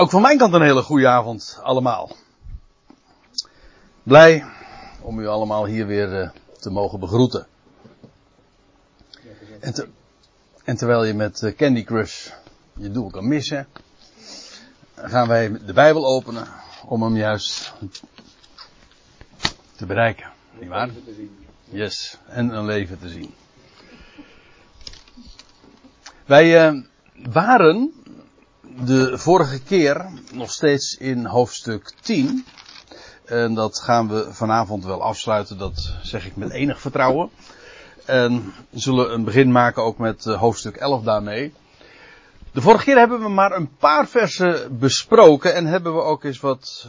Ook van mijn kant een hele goede avond allemaal. Blij om u allemaal hier weer uh, te mogen begroeten. En, en terwijl je met uh, Candy Crush je doel kan missen, gaan wij de Bijbel openen om hem juist te bereiken. Niet waar? Yes, en een leven te zien. Wij uh, waren de vorige keer nog steeds in hoofdstuk 10. En dat gaan we vanavond wel afsluiten, dat zeg ik met enig vertrouwen. En we zullen een begin maken ook met eh, hoofdstuk 11 daarmee. De vorige keer hebben we maar een paar versen besproken en hebben we ook eens wat,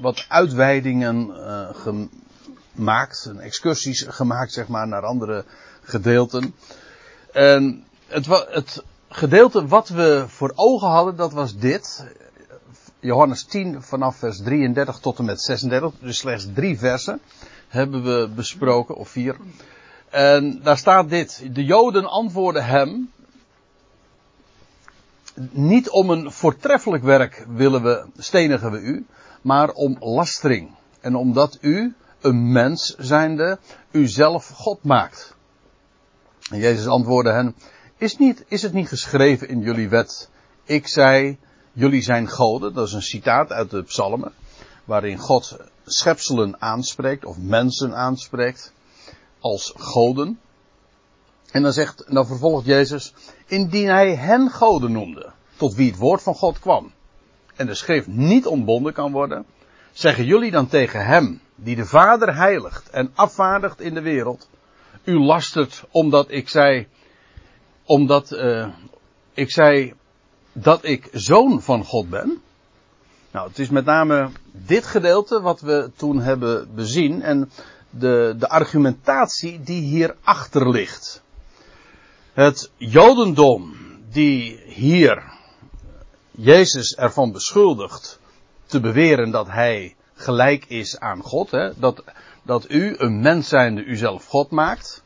wat uitweidingen uh, gemaakt, excursies gemaakt zeg maar naar andere gedeelten. En het, het gedeelte wat we voor ogen hadden, dat was dit. Johannes 10 vanaf vers 33 tot en met 36. Dus slechts drie versen hebben we besproken, of vier. En daar staat dit. De Joden antwoorden hem. Niet om een voortreffelijk werk willen we, stenigen we u, maar om lastering. En omdat u, een mens zijnde, u zelf God maakt. En Jezus antwoordde hen, is, niet, is het niet geschreven in jullie wet? Ik zei, jullie zijn goden. Dat is een citaat uit de psalmen. Waarin God schepselen aanspreekt, of mensen aanspreekt, als goden. En dan zegt, dan vervolgt Jezus, indien hij hen goden noemde, tot wie het woord van God kwam, en de schrift niet ontbonden kan worden, zeggen jullie dan tegen hem, die de Vader heiligt en afvaardigt in de wereld, u lastert omdat ik zei, omdat uh, ik zei dat ik zoon van God ben. Nou, het is met name dit gedeelte wat we toen hebben bezien en de, de argumentatie die hierachter ligt. Het Jodendom die hier Jezus ervan beschuldigt te beweren dat hij gelijk is aan God, hè, dat, dat u een mens zijnde u zelf God maakt.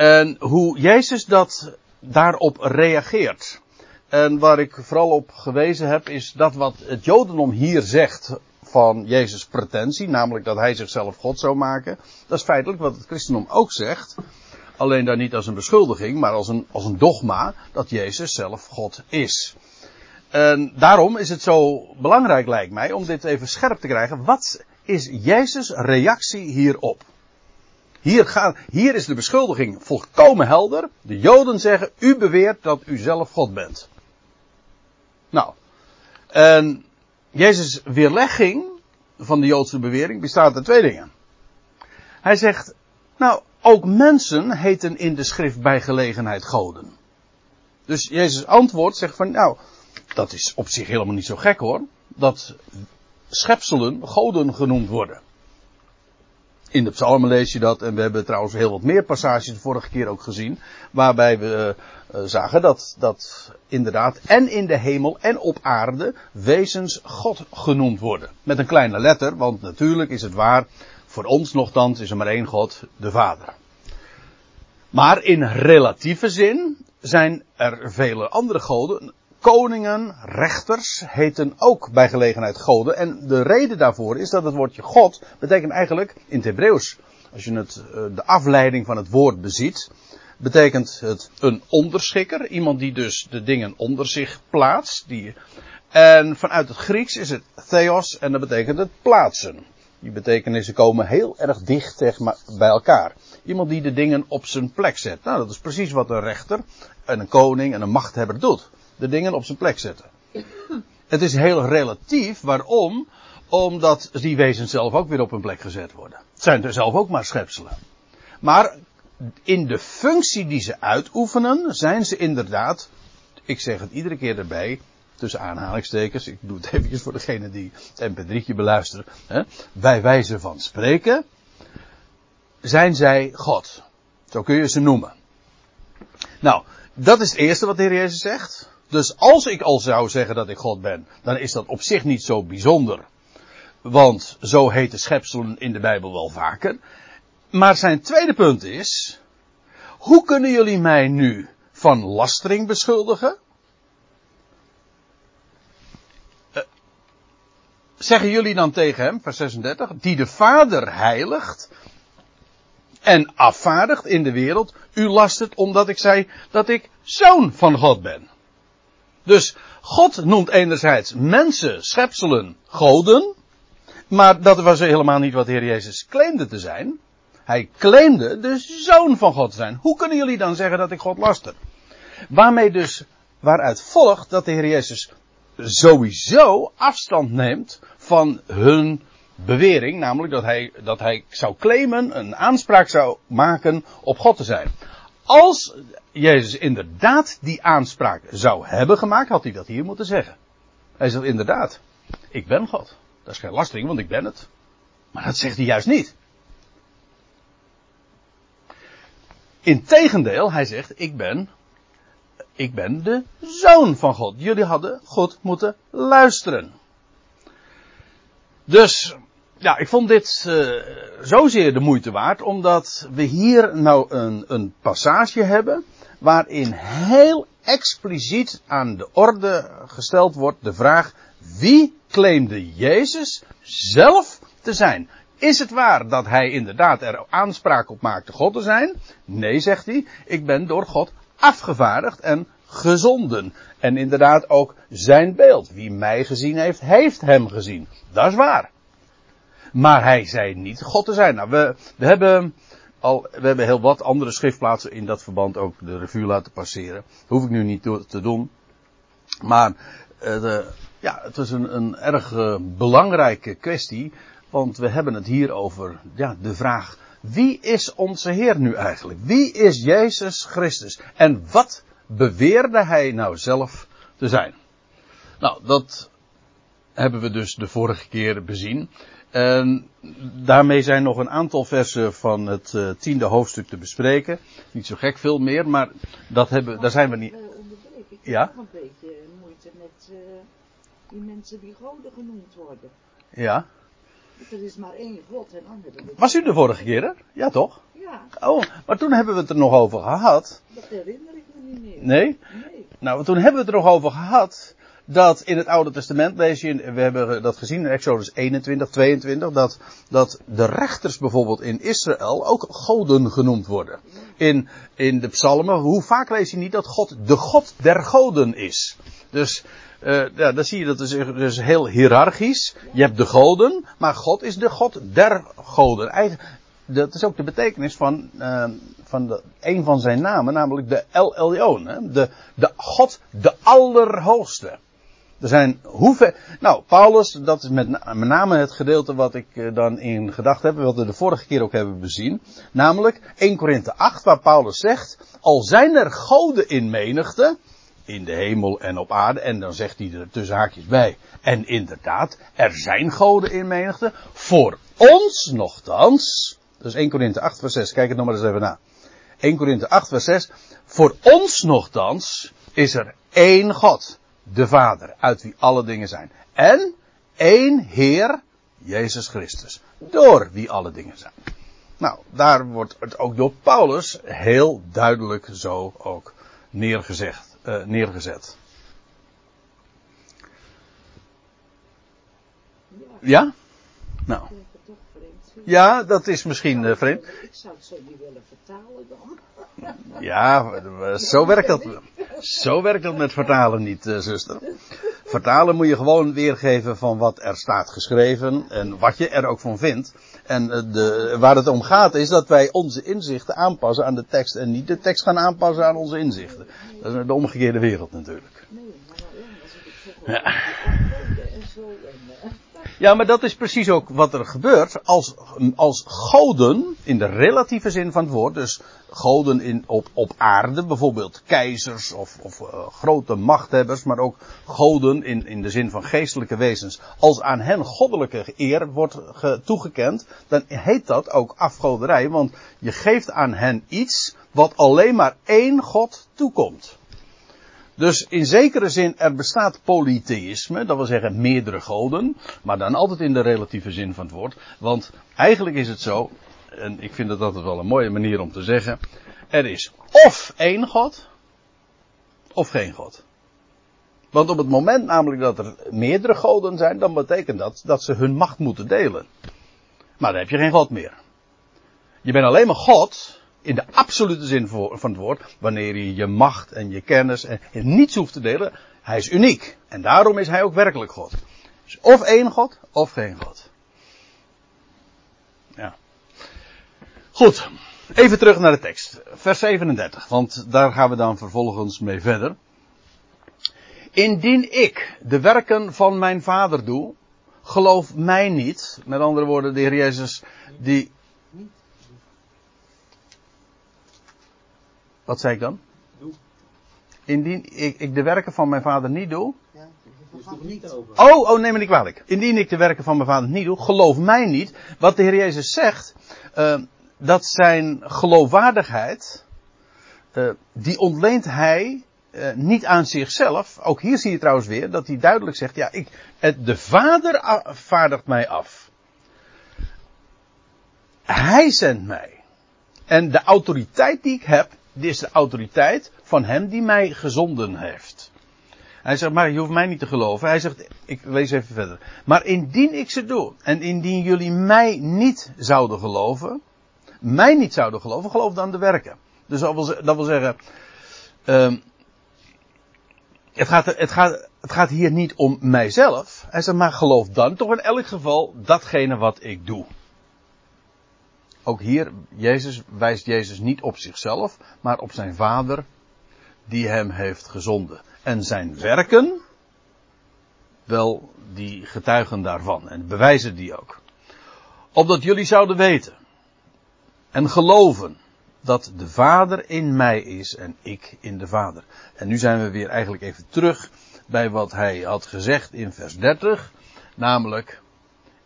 En hoe Jezus dat daarop reageert. En waar ik vooral op gewezen heb, is dat wat het Jodendom hier zegt van Jezus' pretentie, namelijk dat hij zichzelf God zou maken. Dat is feitelijk wat het christendom ook zegt. Alleen daar niet als een beschuldiging, maar als een, als een dogma dat Jezus zelf God is. En daarom is het zo belangrijk, lijkt mij, om dit even scherp te krijgen. Wat is Jezus' reactie hierop? Hier, gaat, hier is de beschuldiging volkomen helder. De Joden zeggen, u beweert dat u zelf God bent. Nou, en Jezus' weerlegging van de Joodse bewering bestaat uit twee dingen. Hij zegt, nou, ook mensen heten in de schrift bij gelegenheid goden. Dus Jezus antwoord zegt van, nou, dat is op zich helemaal niet zo gek hoor. Dat schepselen goden genoemd worden. In de psalmen lees je dat en we hebben trouwens heel wat meer passages de vorige keer ook gezien. Waarbij we uh, zagen dat, dat inderdaad en in de hemel en op aarde wezens God genoemd worden. Met een kleine letter, want natuurlijk is het waar, voor ons nogthans is er maar één God, de Vader. Maar in relatieve zin zijn er vele andere goden koningen, rechters heten ook bij gelegenheid goden. En de reden daarvoor is dat het woordje God betekent eigenlijk in het Hebreeuws, als je het, eh, de afleiding van het woord beziet, betekent het een onderschikker. Iemand die dus de dingen onder zich plaatst. Die, en vanuit het Grieks is het theos en dat betekent het plaatsen. Die betekenissen komen heel erg dicht bij elkaar. Iemand die de dingen op zijn plek zet. Nou, dat is precies wat een rechter en een koning en een machthebber doet de dingen op zijn plek zetten. Het is heel relatief. Waarom? Omdat die wezens zelf ook weer op hun plek gezet worden. Het zijn er zelf ook maar schepselen. Maar in de functie die ze uitoefenen, zijn ze inderdaad, ik zeg het iedere keer erbij, tussen aanhalingstekens, ik doe het eventjes voor degene die het mp3'tje beluisteren, hè, bij wijze van spreken, zijn zij God. Zo kun je ze noemen. Nou, dat is het eerste wat de Heer Jezus zegt. Dus als ik al zou zeggen dat ik God ben, dan is dat op zich niet zo bijzonder. Want zo heten schepselen in de Bijbel wel vaker. Maar zijn tweede punt is, hoe kunnen jullie mij nu van lastering beschuldigen? Eh, zeggen jullie dan tegen hem, vers 36, die de Vader heiligt en afvaardigt in de wereld, u lastert omdat ik zei dat ik zoon van God ben. Dus God noemt enerzijds mensen, schepselen, goden, maar dat was helemaal niet wat de Heer Jezus claimde te zijn. Hij claimde de zoon van God te zijn. Hoe kunnen jullie dan zeggen dat ik God laster? Waarmee dus, waaruit volgt dat de Heer Jezus sowieso afstand neemt van hun bewering, namelijk dat hij, dat hij zou claimen, een aanspraak zou maken op God te zijn. Als Jezus inderdaad die aanspraak zou hebben gemaakt, had hij dat hier moeten zeggen. Hij zegt inderdaad, ik ben God. Dat is geen lastering, want ik ben het. Maar dat zegt hij juist niet. Integendeel, hij zegt, ik ben, ik ben de zoon van God. Jullie hadden God moeten luisteren. Dus, ja, ik vond dit uh, zozeer de moeite waard, omdat we hier nou een, een passage hebben, waarin heel expliciet aan de orde gesteld wordt de vraag, wie claimde Jezus zelf te zijn? Is het waar dat hij inderdaad er aanspraak op maakte God te zijn? Nee, zegt hij. Ik ben door God afgevaardigd en gezonden. En inderdaad ook zijn beeld. Wie mij gezien heeft, heeft hem gezien. Dat is waar. Maar hij zei niet God te zijn. Nou, we, we hebben al, we hebben heel wat andere schriftplaatsen in dat verband ook de revue laten passeren. hoef ik nu niet te doen. Maar, uh, de, ja, het is een, een erg uh, belangrijke kwestie. Want we hebben het hier over ja, de vraag: wie is onze Heer nu eigenlijk? Wie is Jezus Christus? En wat beweerde hij nou zelf te zijn? Nou, dat hebben we dus de vorige keer bezien. En daarmee zijn nog een aantal versen van het uh, tiende hoofdstuk te bespreken. Niet zo gek veel meer, maar dat hebben, daar zijn we niet. Ja? Ik heb een beetje moeite met die mensen die goden genoemd worden. Ja. Er is maar één God en andere. Was u de vorige keer er? Ja, toch? Ja. Oh, maar toen hebben we het er nog over gehad. Dat herinner ik me niet meer. Nee? Nee. Nou, toen hebben we het er nog over gehad. Dat in het Oude Testament lees je, we hebben dat gezien in Exodus 21, 22, dat, dat de rechters bijvoorbeeld in Israël ook goden genoemd worden. In, in de psalmen, hoe vaak lees je niet dat God de God der goden is? Dus uh, ja, dan zie je dat is dus heel hiërarchisch. Je hebt de goden, maar God is de God der goden. Eigenlijk, dat is ook de betekenis van, uh, van de, een van zijn namen, namelijk de El Elyon. De, de God, de Allerhoogste. Er zijn hoeveel. Nou, Paulus, dat is met, met name het gedeelte wat ik uh, dan in gedacht heb, wat we de vorige keer ook hebben bezien. Namelijk 1 Korinthe 8, waar Paulus zegt: Al zijn er goden in menigte, in de hemel en op aarde. En dan zegt hij er tussen haakjes bij. En inderdaad, er zijn goden in menigte. Voor ons nogthans. Dus 1 Korinthe 8 vers 6. Kijk het nog maar eens even na. 1 Korinthe 8 vers 6. Voor ons nogthans is er één God. De Vader. Uit wie alle dingen zijn. En één Heer. Jezus Christus. Door wie alle dingen zijn. Nou, daar wordt het ook door Paulus heel duidelijk zo ook neergezegd uh, neergezet. Ja? Nou. Ja, dat is misschien uh, vreemd. Ik zou het zo niet willen vertalen dan. Ja, zo werkt dat. Zo werkt dat met vertalen niet, uh, zuster. Vertalen moet je gewoon weergeven van wat er staat geschreven en wat je er ook van vindt. En de, waar het om gaat is dat wij onze inzichten aanpassen aan de tekst en niet de tekst gaan aanpassen aan onze inzichten. Dat is de omgekeerde wereld natuurlijk. Nee, maar ja, Ja, maar dat is precies ook wat er gebeurt als, als goden, in de relatieve zin van het woord, dus goden in, op, op aarde, bijvoorbeeld keizers of, of uh, grote machthebbers, maar ook goden in, in de zin van geestelijke wezens, als aan hen goddelijke eer wordt ge, toegekend, dan heet dat ook afgoderij, want je geeft aan hen iets wat alleen maar één God toekomt. Dus in zekere zin, er bestaat polytheïsme, dat wil zeggen meerdere goden, maar dan altijd in de relatieve zin van het woord. Want eigenlijk is het zo, en ik vind dat altijd wel een mooie manier om te zeggen, er is of één God, of geen God. Want op het moment namelijk dat er meerdere goden zijn, dan betekent dat dat ze hun macht moeten delen. Maar dan heb je geen God meer. Je bent alleen maar God, in de absolute zin van het woord, wanneer je je macht en je kennis en niets hoeft te delen. Hij is uniek. En daarom is hij ook werkelijk God. Dus of één God, of geen God. Ja. Goed. Even terug naar de tekst. Vers 37. Want daar gaan we dan vervolgens mee verder. Indien ik de werken van mijn vader doe, geloof mij niet. Met andere woorden, de Heer Jezus die. Wat zei ik dan? Indien ik, ik de werken van mijn vader niet doe. Oh, oh, neem me niet kwalijk. Indien ik de werken van mijn vader niet doe, geloof mij niet. Wat de Heer Jezus zegt, uh, dat zijn geloofwaardigheid, uh, die ontleent hij uh, niet aan zichzelf. Ook hier zie je trouwens weer dat hij duidelijk zegt: ja, ik, de Vader vaardigt mij af. Hij zendt mij. En de autoriteit die ik heb, dit is de autoriteit van hem die mij gezonden heeft. Hij zegt, maar je hoeft mij niet te geloven. Hij zegt, ik lees even verder. Maar indien ik ze doe, en indien jullie mij niet zouden geloven, mij niet zouden geloven, geloof dan de werken. Dus dat wil, dat wil zeggen, um, het gaat, het, gaat, het gaat hier niet om mijzelf. Hij zegt, maar geloof dan toch in elk geval datgene wat ik doe. Ook hier, Jezus, wijst Jezus niet op zichzelf, maar op zijn vader die hem heeft gezonden. En zijn werken, wel, die getuigen daarvan en bewijzen die ook. Opdat jullie zouden weten en geloven dat de Vader in mij is en ik in de Vader. En nu zijn we weer eigenlijk even terug bij wat hij had gezegd in vers 30, namelijk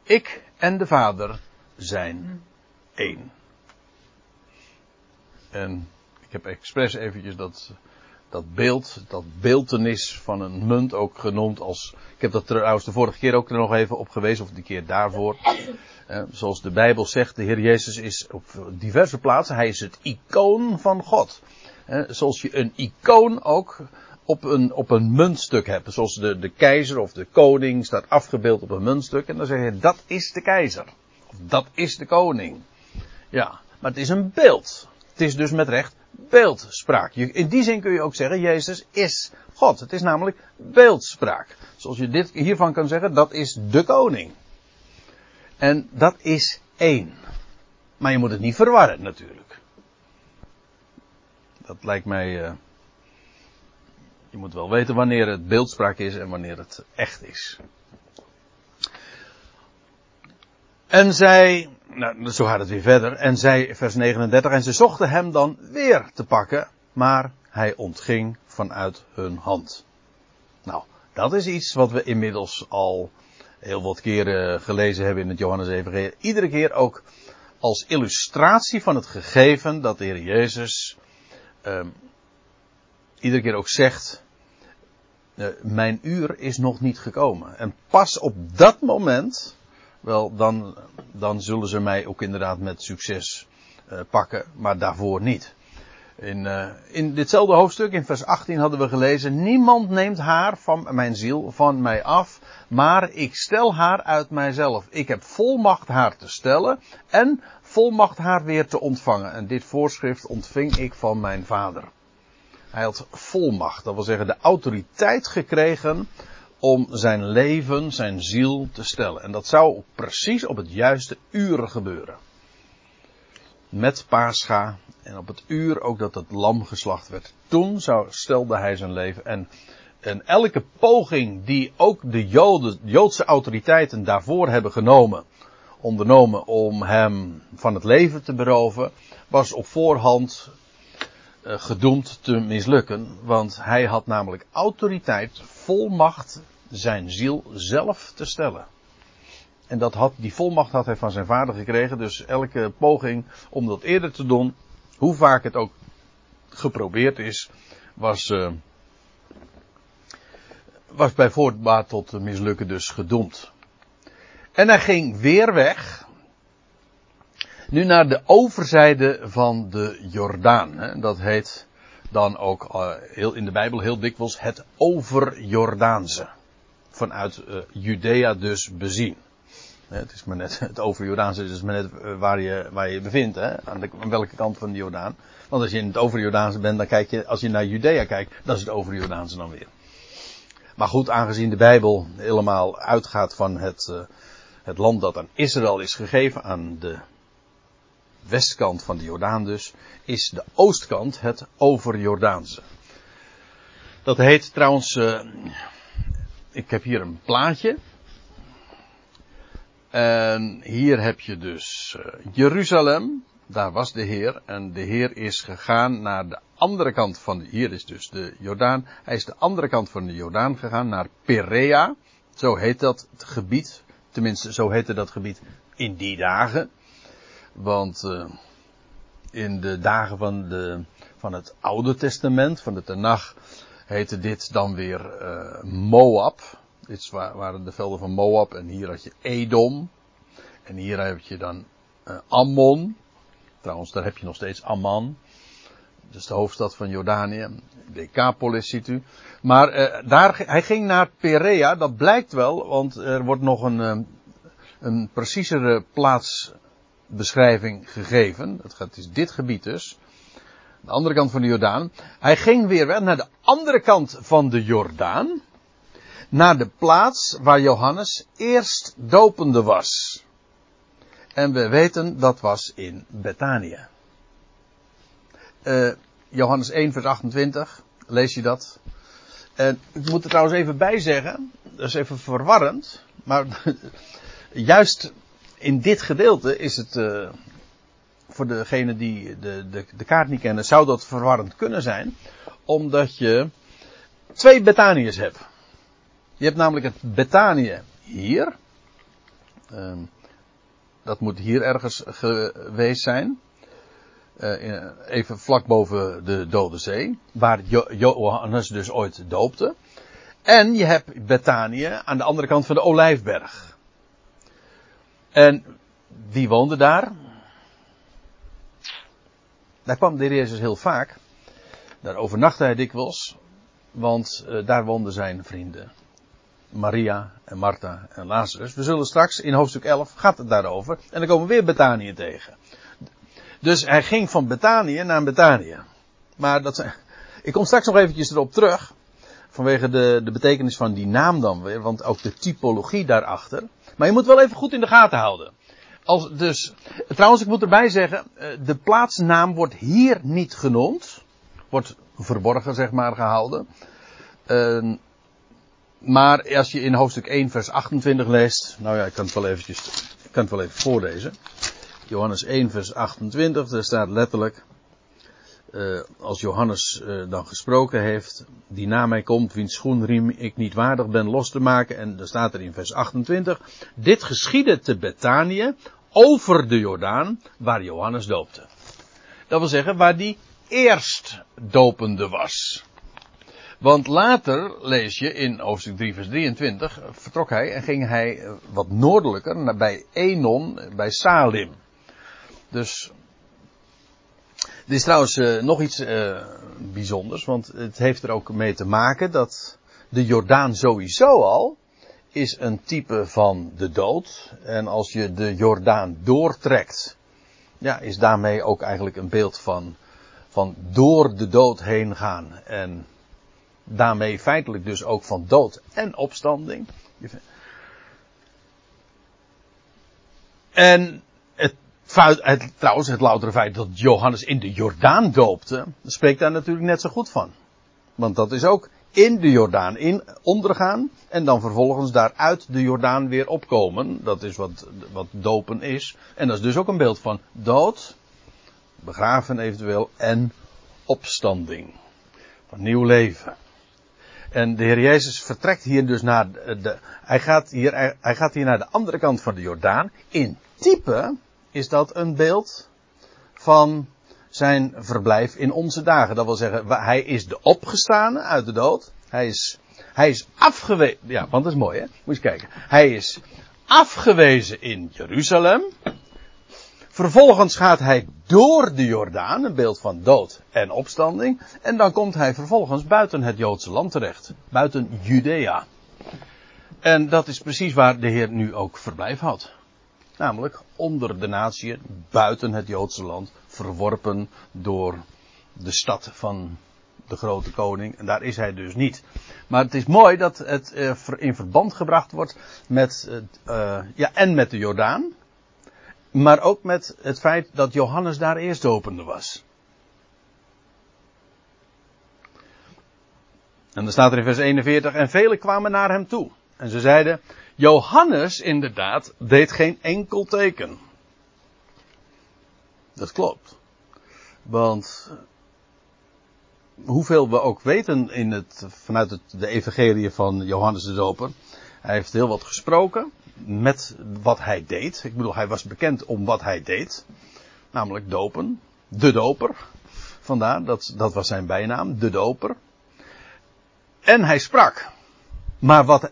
ik en de Vader zijn één. En ik heb expres eventjes dat, dat beeld, dat beeltenis van een munt ook genoemd als, ik heb dat trouwens de vorige keer ook er nog even op gewezen, of die keer daarvoor. Eh, zoals de Bijbel zegt, de Heer Jezus is op diverse plaatsen, hij is het icoon van God. Eh, zoals je een icoon ook op een, op een muntstuk hebt. Zoals de, de keizer of de koning staat afgebeeld op een muntstuk. En dan zeg je, dat is de keizer. Dat is de koning. Ja, maar het is een beeld. Het is dus met recht beeldspraak. In die zin kun je ook zeggen, Jezus is God. Het is namelijk beeldspraak. Zoals je dit hiervan kan zeggen, dat is de koning. En dat is één. Maar je moet het niet verwarren natuurlijk. Dat lijkt mij. Uh, je moet wel weten wanneer het beeldspraak is en wanneer het echt is. En zij, nou, zo gaat het weer verder. En zij, vers 39, en ze zochten hem dan weer te pakken, maar hij ontging vanuit hun hand. Nou, dat is iets wat we inmiddels al heel wat keren gelezen hebben in het Johannes Evangelie. Iedere keer ook als illustratie van het gegeven dat de Heer Jezus um, iedere keer ook zegt, uh, mijn uur is nog niet gekomen. En pas op dat moment, wel, dan, dan zullen ze mij ook inderdaad met succes uh, pakken, maar daarvoor niet. In, uh, in ditzelfde hoofdstuk, in vers 18 hadden we gelezen, niemand neemt haar van mijn ziel, van mij af, maar ik stel haar uit mijzelf. Ik heb volmacht haar te stellen en volmacht haar weer te ontvangen. En dit voorschrift ontving ik van mijn vader. Hij had volmacht, dat wil zeggen de autoriteit gekregen om zijn leven, zijn ziel te stellen. En dat zou precies op het juiste uur gebeuren. Met Pascha en op het uur ook dat het lam geslacht werd. Toen zou, stelde hij zijn leven en en elke poging die ook de Joden, Joodse autoriteiten daarvoor hebben genomen, ondernomen om hem van het leven te beroven, was op voorhand uh, gedoemd te mislukken. Want hij had namelijk autoriteit, volmacht zijn ziel zelf te stellen. En dat had, die volmacht had hij van zijn vader gekregen. Dus elke poging om dat eerder te doen, hoe vaak het ook geprobeerd is, was, uh, was bij voortbaat tot mislukken dus gedoemd. En hij ging weer weg. Nu naar de overzijde van de Jordaan. Dat heet dan ook uh, heel in de Bijbel heel dikwijls het overjordaanse. Vanuit uh, Judea dus bezien. Het is maar net, het overjordaanse is maar net waar je, waar je bevindt, hè? Aan, welke kant van de Jordaan. Want als je in het overjordaanse bent, dan kijk je, als je naar Judea kijkt, dat is het overjordaanse dan weer. Maar goed, aangezien de Bijbel helemaal uitgaat van het, uh, het land dat aan Israël is gegeven, aan de westkant van de Jordaan dus, is de oostkant het overjordaanse. Dat heet trouwens, ik heb hier een plaatje. En hier heb je dus uh, Jeruzalem, daar was de Heer. En de Heer is gegaan naar de andere kant van, de, hier is dus de Jordaan. Hij is de andere kant van de Jordaan gegaan, naar Perea. Zo heet dat gebied. Tenminste, zo heette dat gebied in die dagen. Want uh, in de dagen van, de, van het Oude Testament, van de Tenach, heette dit dan weer uh, Moab. Dit waren de velden van Moab en hier had je Edom. En hier heb je dan uh, Ammon. Trouwens, daar heb je nog steeds Amman. Dus de hoofdstad van Jordanië. Decapolis ziet u. Maar uh, daar, hij ging naar Perea, dat blijkt wel, want er wordt nog een, een preciezere plaatsbeschrijving gegeven. Het is dit gebied dus. De andere kant van de Jordaan. Hij ging weer wel naar de andere kant van de Jordaan. Naar de plaats waar Johannes eerst dopende was. En we weten dat was in Betanië. Uh, Johannes 1 vers 28, lees je dat? En ik moet er trouwens even bij zeggen, dat is even verwarrend, maar juist in dit gedeelte is het, uh, voor degene die de, de, de kaart niet kennen, zou dat verwarrend kunnen zijn, omdat je twee Betaniërs hebt. Je hebt namelijk het Betanië hier, um, dat moet hier ergens geweest zijn. Uh, even vlak boven de Dode Zee. Waar jo Johannes dus ooit doopte. En je hebt Betanië aan de andere kant van de Olijfberg. En wie woonde daar? Daar kwam de Heer Jezus heel vaak. Daar overnachtte hij dikwijls. Want uh, daar woonden zijn vrienden. Maria en Martha en Lazarus. We zullen straks in hoofdstuk 11 gaat het daarover. En dan komen we weer Betanië tegen. Dus hij ging van Betanië naar Betanië. Maar dat, ik kom straks nog eventjes erop terug. Vanwege de, de betekenis van die naam dan weer. Want ook de typologie daarachter. Maar je moet wel even goed in de gaten houden. Als, dus, trouwens, ik moet erbij zeggen. Eh, de plaatsnaam wordt hier niet genoemd. Wordt verborgen, zeg maar, gehouden. Uh, maar als je in hoofdstuk 1 vers 28 leest, nou ja, ik kan het wel eventjes, ik kan het wel even voorlezen. Johannes 1 vers 28, daar staat letterlijk, uh, als Johannes uh, dan gesproken heeft, die na mij komt, wiens schoenriem ik niet waardig ben los te maken. En dan staat er in vers 28, dit geschiedde te Betanië, over de Jordaan, waar Johannes doopte. Dat wil zeggen, waar die eerst dopende was. Want later lees je in hoofdstuk 3 vers 23, vertrok hij en ging hij wat noordelijker naar bij Enon, bij Salim. Dus, dit is trouwens uh, nog iets uh, bijzonders, want het heeft er ook mee te maken dat de Jordaan sowieso al is een type van de dood. En als je de Jordaan doortrekt, ja, is daarmee ook eigenlijk een beeld van, van door de dood heen gaan. En daarmee feitelijk dus ook van dood en opstanding. En het, trouwens, het loutere feit dat Johannes in de Jordaan doopte, spreekt daar natuurlijk net zo goed van. Want dat is ook in de Jordaan in ondergaan en dan vervolgens daaruit de Jordaan weer opkomen. Dat is wat, wat dopen is. En dat is dus ook een beeld van dood, begraven eventueel en opstanding. Van nieuw leven. En de Heer Jezus vertrekt hier dus naar de, hij gaat hier, hij gaat hier naar de andere kant van de Jordaan. In type is dat een beeld van zijn verblijf in onze dagen. Dat wil zeggen, hij is de opgestane uit de dood. Hij is, hij is afgewezen, ja, want dat is mooi hè. Moet je kijken. Hij is afgewezen in Jeruzalem. Vervolgens gaat hij door de Jordaan, een beeld van dood en opstanding. En dan komt hij vervolgens buiten het Joodse land terecht. Buiten Judea. En dat is precies waar de Heer nu ook verblijf had. Namelijk onder de natie, buiten het Joodse land, verworpen door de stad van de grote koning. En daar is hij dus niet. Maar het is mooi dat het eh, in verband gebracht wordt met, uh, ja, en met de Jordaan. Maar ook met het feit dat Johannes daar eerst opende was. En dan staat er in vers 41, en velen kwamen naar hem toe. En ze zeiden, Johannes inderdaad deed geen enkel teken. Dat klopt. Want hoeveel we ook weten in het, vanuit het, de evangelie van Johannes de Doper. Hij heeft heel wat gesproken met wat hij deed. Ik bedoel, hij was bekend om wat hij deed. Namelijk dopen. De doper. Vandaar, dat, dat was zijn bijnaam. De doper. En hij sprak. Maar wat,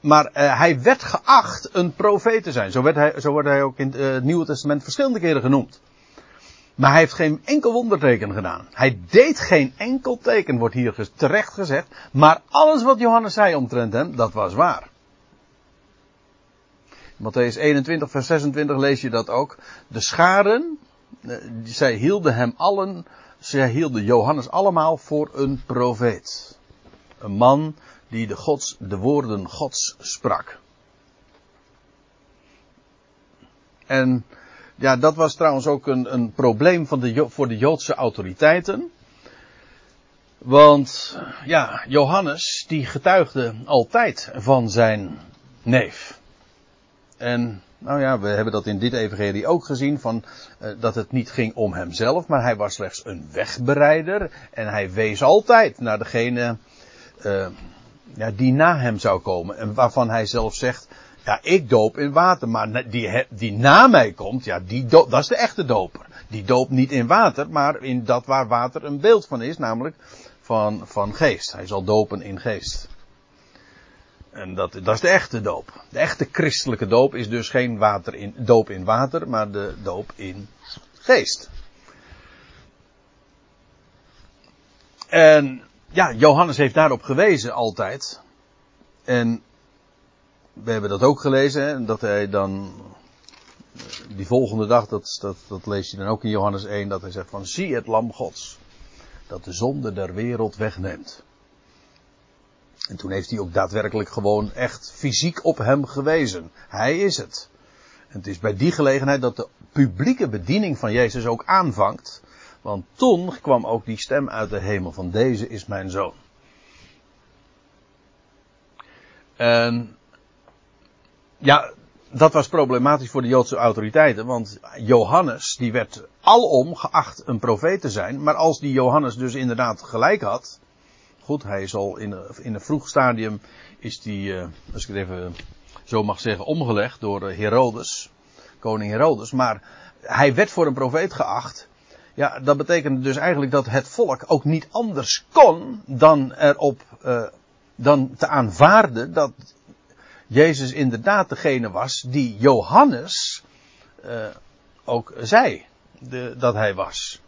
maar uh, hij werd geacht een profeet te zijn. Zo, werd hij, zo wordt hij ook in het uh, Nieuwe Testament verschillende keren genoemd. Maar hij heeft geen enkel wonderteken gedaan. Hij deed geen enkel teken, wordt hier terecht gezegd. Maar alles wat Johannes zei omtrent hem, dat was waar. Matthäus 21, vers 26 lees je dat ook. De scharen, eh, zij hielden hem allen, zij hielden Johannes allemaal voor een profeet. Een man die de, gods, de woorden Gods sprak. En ja, dat was trouwens ook een, een probleem van de, voor de Joodse autoriteiten. Want ja, Johannes die getuigde altijd van zijn neef. En nou ja, we hebben dat in dit evangelie ook gezien, van, uh, dat het niet ging om hemzelf, maar hij was slechts een wegbereider. En hij wees altijd naar degene uh, ja, die na hem zou komen. En waarvan hij zelf zegt, ja, ik doop in water, maar die, die na mij komt, ja, die dat is de echte doper. Die doopt niet in water, maar in dat waar water een beeld van is, namelijk van, van geest. Hij zal dopen in geest. En dat, dat is de echte doop. De echte christelijke doop is dus geen water in, doop in water, maar de doop in geest. En ja, Johannes heeft daarop gewezen altijd. En we hebben dat ook gelezen, hè, dat hij dan die volgende dag, dat, dat, dat lees je dan ook in Johannes 1, dat hij zegt van zie het lam gods, dat de zonde der wereld wegneemt. En toen heeft hij ook daadwerkelijk gewoon echt fysiek op hem gewezen. Hij is het. En het is bij die gelegenheid dat de publieke bediening van Jezus ook aanvangt. Want toen kwam ook die stem uit de hemel van deze is mijn zoon. En ja, dat was problematisch voor de Joodse autoriteiten, want Johannes, die werd alom geacht een profeet te zijn, maar als die Johannes dus inderdaad gelijk had, goed, hij is al in, in een vroeg stadium, is die, uh, als ik het even zo mag zeggen, omgelegd door eh, Herodes, koning Herodes, maar hij werd voor een profeet geacht. Ja, dat betekende dus eigenlijk dat het volk ook niet anders kon dan erop, uh, dan te aanvaarden dat Jezus inderdaad degene was die Johannes uh, ook zei de, dat hij was.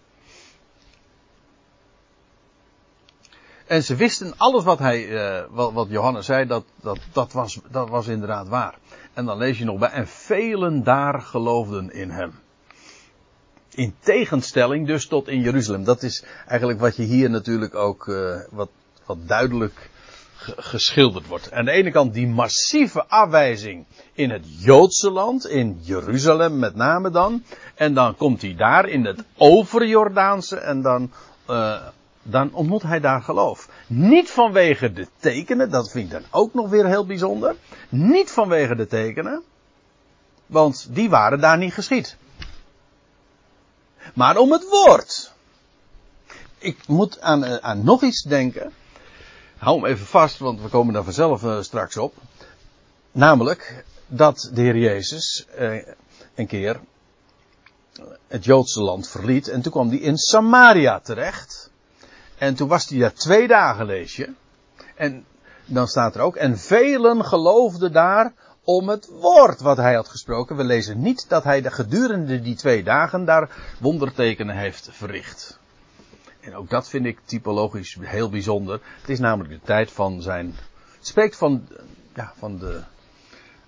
En ze wisten alles wat, hij, wat, wat, Johannes zei, dat, dat, dat, was, dat was inderdaad waar. En dan lees je nog bij, en velen daar geloofden in hem. In tegenstelling dus tot in Jeruzalem. Dat is eigenlijk wat je hier natuurlijk ook uh, wat, wat duidelijk geschilderd wordt. Aan de ene kant die massieve afwijzing in het Joodse land, in Jeruzalem met name dan. En dan komt hij daar in het overjordaanse en dan, uh, dan ontmoet hij daar geloof. Niet vanwege de tekenen, dat vind ik dan ook nog weer heel bijzonder. Niet vanwege de tekenen, want die waren daar niet geschied. Maar om het woord. Ik moet aan, eh, aan nog iets denken hou hem even vast, want we komen daar vanzelf uh, straks op. Namelijk dat de Heer Jezus uh, een keer het Joodse land verliet en toen kwam hij in Samaria terecht. En toen was hij daar twee dagen, lees je. En dan staat er ook, en velen geloofden daar om het woord wat hij had gesproken. We lezen niet dat hij de gedurende die twee dagen daar wondertekenen heeft verricht. En ook dat vind ik typologisch heel bijzonder. Het is namelijk de tijd van zijn. Het spreekt van, ja, van, de,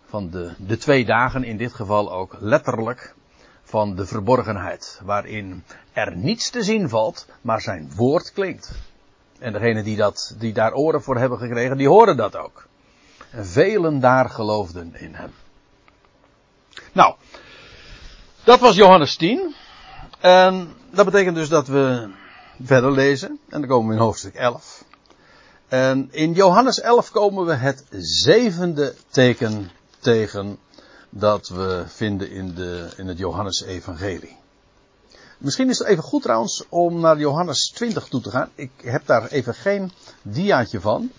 van de, de twee dagen, in dit geval ook letterlijk van de verborgenheid. Waarin er niets te zien valt, maar zijn woord klinkt. En degenen die, dat, die daar oren voor hebben gekregen, die horen dat ook. En velen daar geloofden in hem. Nou, dat was Johannes 10. En dat betekent dus dat we verder lezen. En dan komen we in hoofdstuk 11. En in Johannes 11 komen we het zevende teken tegen dat we vinden in, de, in het Johannes-evangelie. Misschien is het even goed trouwens om naar Johannes 20 toe te gaan. Ik heb daar even geen diaatje van.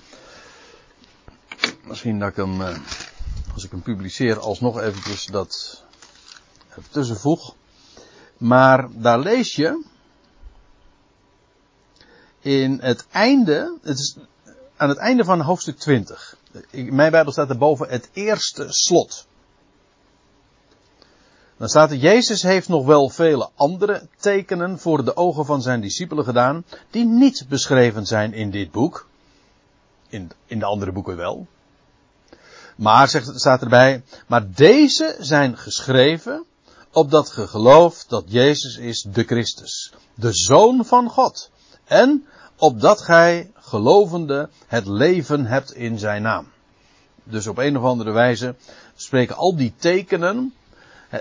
Misschien dat ik hem, eh, als ik hem publiceer, alsnog eventjes dat ertussen voeg. Maar daar lees je in het einde, het is aan het einde van hoofdstuk 20. In mijn Bijbel staat er boven het eerste slot. Dan staat er, Jezus heeft nog wel vele andere tekenen voor de ogen van zijn discipelen gedaan, die niet beschreven zijn in dit boek. In, in de andere boeken wel. Maar, zegt, staat erbij, maar deze zijn geschreven, opdat ge gelooft dat Jezus is de Christus, de Zoon van God. En opdat gij, gelovende, het leven hebt in zijn naam. Dus op een of andere wijze spreken al die tekenen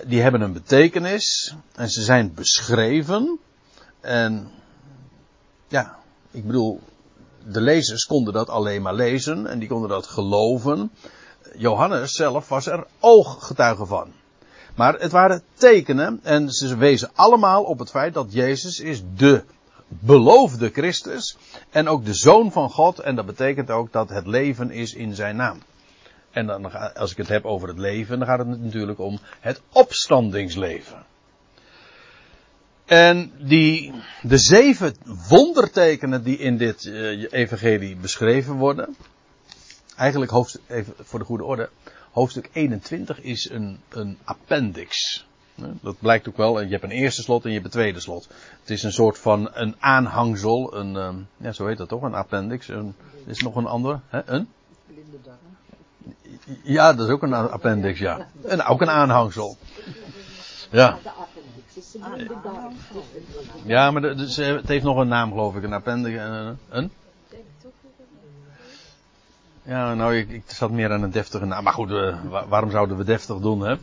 die hebben een betekenis en ze zijn beschreven. En ja, ik bedoel, de lezers konden dat alleen maar lezen en die konden dat geloven. Johannes zelf was er ooggetuige van. Maar het waren tekenen en ze wezen allemaal op het feit dat Jezus is de beloofde Christus en ook de Zoon van God en dat betekent ook dat het leven is in zijn naam. En dan, als ik het heb over het leven, dan gaat het natuurlijk om het opstandingsleven. En die, de zeven wondertekenen die in dit uh, evangelie beschreven worden. Eigenlijk hoofdstuk, even voor de goede orde. Hoofdstuk 21 is een, een appendix. Dat blijkt ook wel. Je hebt een eerste slot en je hebt een tweede slot. Het is een soort van een aanhangsel. Een, um, ja, zo heet dat toch? Een appendix. Een, is nog een ander. Hè? Een? Ja, dat is ook een appendix, ja. En ook een aanhangsel. Ja. Ja, maar het heeft nog een naam, geloof ik. Een appendix. Een? Ja, nou, ik, ik zat meer aan een deftige naam. Maar goed, uh, waarom zouden we deftig doen, hè?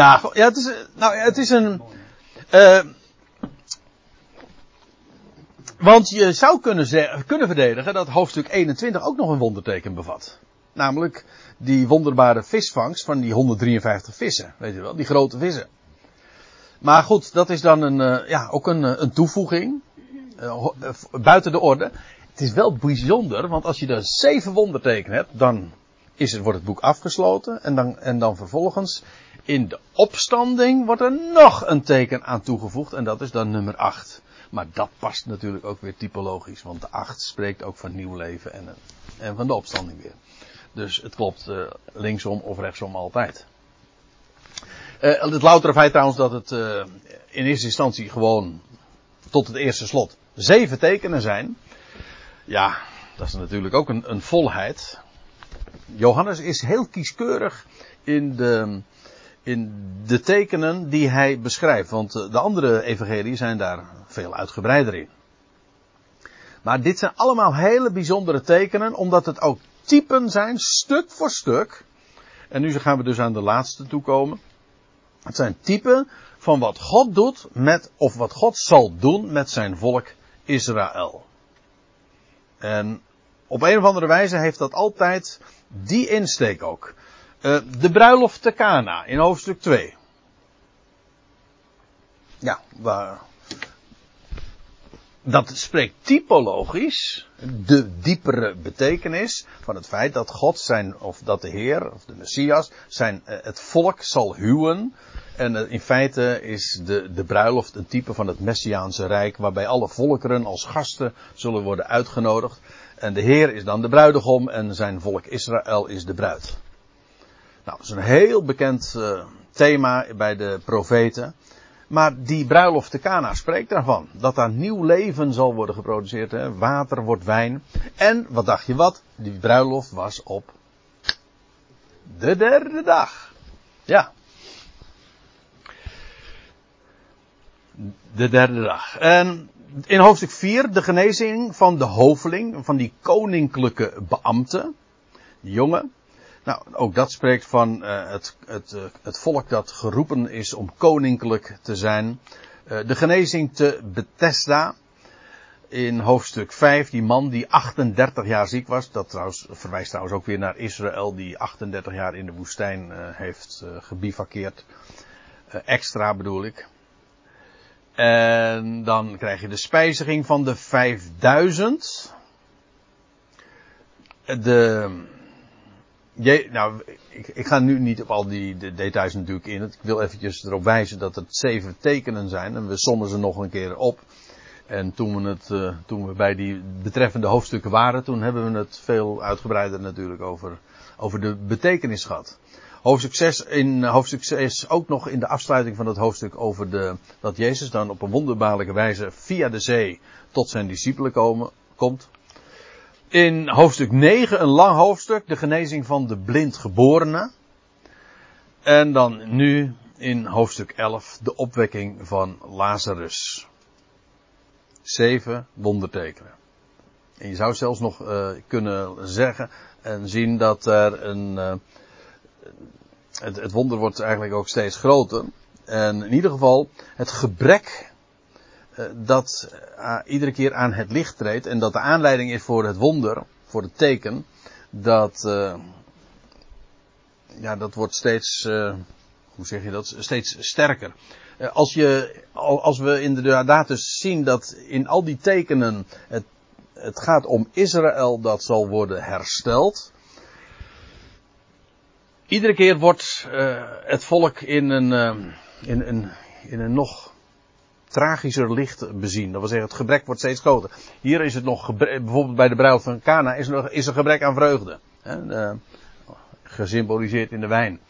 ja, ja, het is, nou, het is een. Uh, want je zou kunnen, kunnen verdedigen dat hoofdstuk 21 ook nog een wonderteken bevat. Namelijk die wonderbare visvangst van die 153 vissen. Weet je wel, die grote vissen. Maar goed, dat is dan een, uh, ja, ook een, een toevoeging. Buiten de orde. Het is wel bijzonder, want als je er zeven wondertekenen hebt, dan is het, wordt het boek afgesloten. En dan, en dan vervolgens in de opstanding wordt er nog een teken aan toegevoegd. En dat is dan nummer 8. Maar dat past natuurlijk ook weer typologisch, want de 8 spreekt ook van nieuw leven en, en van de opstanding weer. Dus het klopt uh, linksom of rechtsom altijd. Uh, het loutere feit trouwens dat het uh, in eerste instantie gewoon tot het eerste slot zeven tekenen zijn. Ja, dat is natuurlijk ook een, een volheid. Johannes is heel kieskeurig in de, in de tekenen die hij beschrijft. Want de andere evangelieën zijn daar veel uitgebreider in. Maar dit zijn allemaal hele bijzondere tekenen, omdat het ook typen zijn, stuk voor stuk. En nu gaan we dus aan de laatste toekomen. Het zijn typen van wat God doet met, of wat God zal doen met zijn volk Israël. En op een of andere wijze heeft dat altijd die insteek ook. Uh, de bruiloft te Cana in hoofdstuk 2. Ja, waar, dat spreekt typologisch de diepere betekenis van het feit dat God zijn, of dat de Heer, of de Messias, zijn, uh, het volk zal huwen. En uh, in feite is de, de bruiloft een type van het Messiaanse Rijk, waarbij alle volkeren als gasten zullen worden uitgenodigd. En de Heer is dan de bruidegom en zijn volk Israël is de bruid. Nou, dat is een heel bekend uh, thema bij de profeten. Maar die bruiloft te Cana spreekt daarvan. Dat daar nieuw leven zal worden geproduceerd. Hè? Water wordt wijn. En, wat dacht je wat? Die bruiloft was op de derde dag. Ja. De derde dag. En in hoofdstuk 4 de genezing van de hoveling, van die koninklijke beambte. Die jongen. Nou, ook dat spreekt van uh, het, het, uh, het volk dat geroepen is om koninklijk te zijn. Uh, de genezing te Bethesda. In hoofdstuk 5, die man die 38 jaar ziek was. Dat trouwens, verwijst trouwens ook weer naar Israël, die 38 jaar in de woestijn heeft gebivakkeerd. extra bedoel ik. En dan krijg je de spijziging van de 5000. De, nou, ik, ik, ga nu niet op al die de details natuurlijk in. Ik wil eventjes erop wijzen dat het zeven tekenen zijn. En we sommen ze nog een keer op. En toen we, het, uh, toen we bij die betreffende hoofdstukken waren, toen hebben we het veel uitgebreider natuurlijk over, over de betekenis gehad. Hoofdstuk 6, in hoofdstuk 6 ook nog in de afsluiting van het hoofdstuk over de, dat Jezus dan op een wonderbaarlijke wijze via de zee tot zijn discipelen komen, komt. In hoofdstuk 9 een lang hoofdstuk, de genezing van de blindgeborene. En dan nu in hoofdstuk 11 de opwekking van Lazarus. Zeven wondertekenen. En je zou zelfs nog uh, kunnen zeggen en zien dat er een, uh, het, het, wonder wordt eigenlijk ook steeds groter. En in ieder geval het gebrek uh, dat uh, iedere keer aan het licht treedt en dat de aanleiding is voor het wonder, voor het teken, dat, uh, ja, dat wordt steeds, hoe zeg je dat, steeds sterker. als, je, als we inderdaad dus zien dat in al die tekenen het, het gaat om Israël dat zal worden hersteld, Iedere keer wordt uh, het volk in een, uh, in, een, in een nog tragischer licht bezien. Dat wil zeggen, het gebrek wordt steeds groter. Hier is het nog, bijvoorbeeld bij de bruiloft van Cana, is er, nog, is er gebrek aan vreugde. Hè? Uh, gesymboliseerd in de wijn.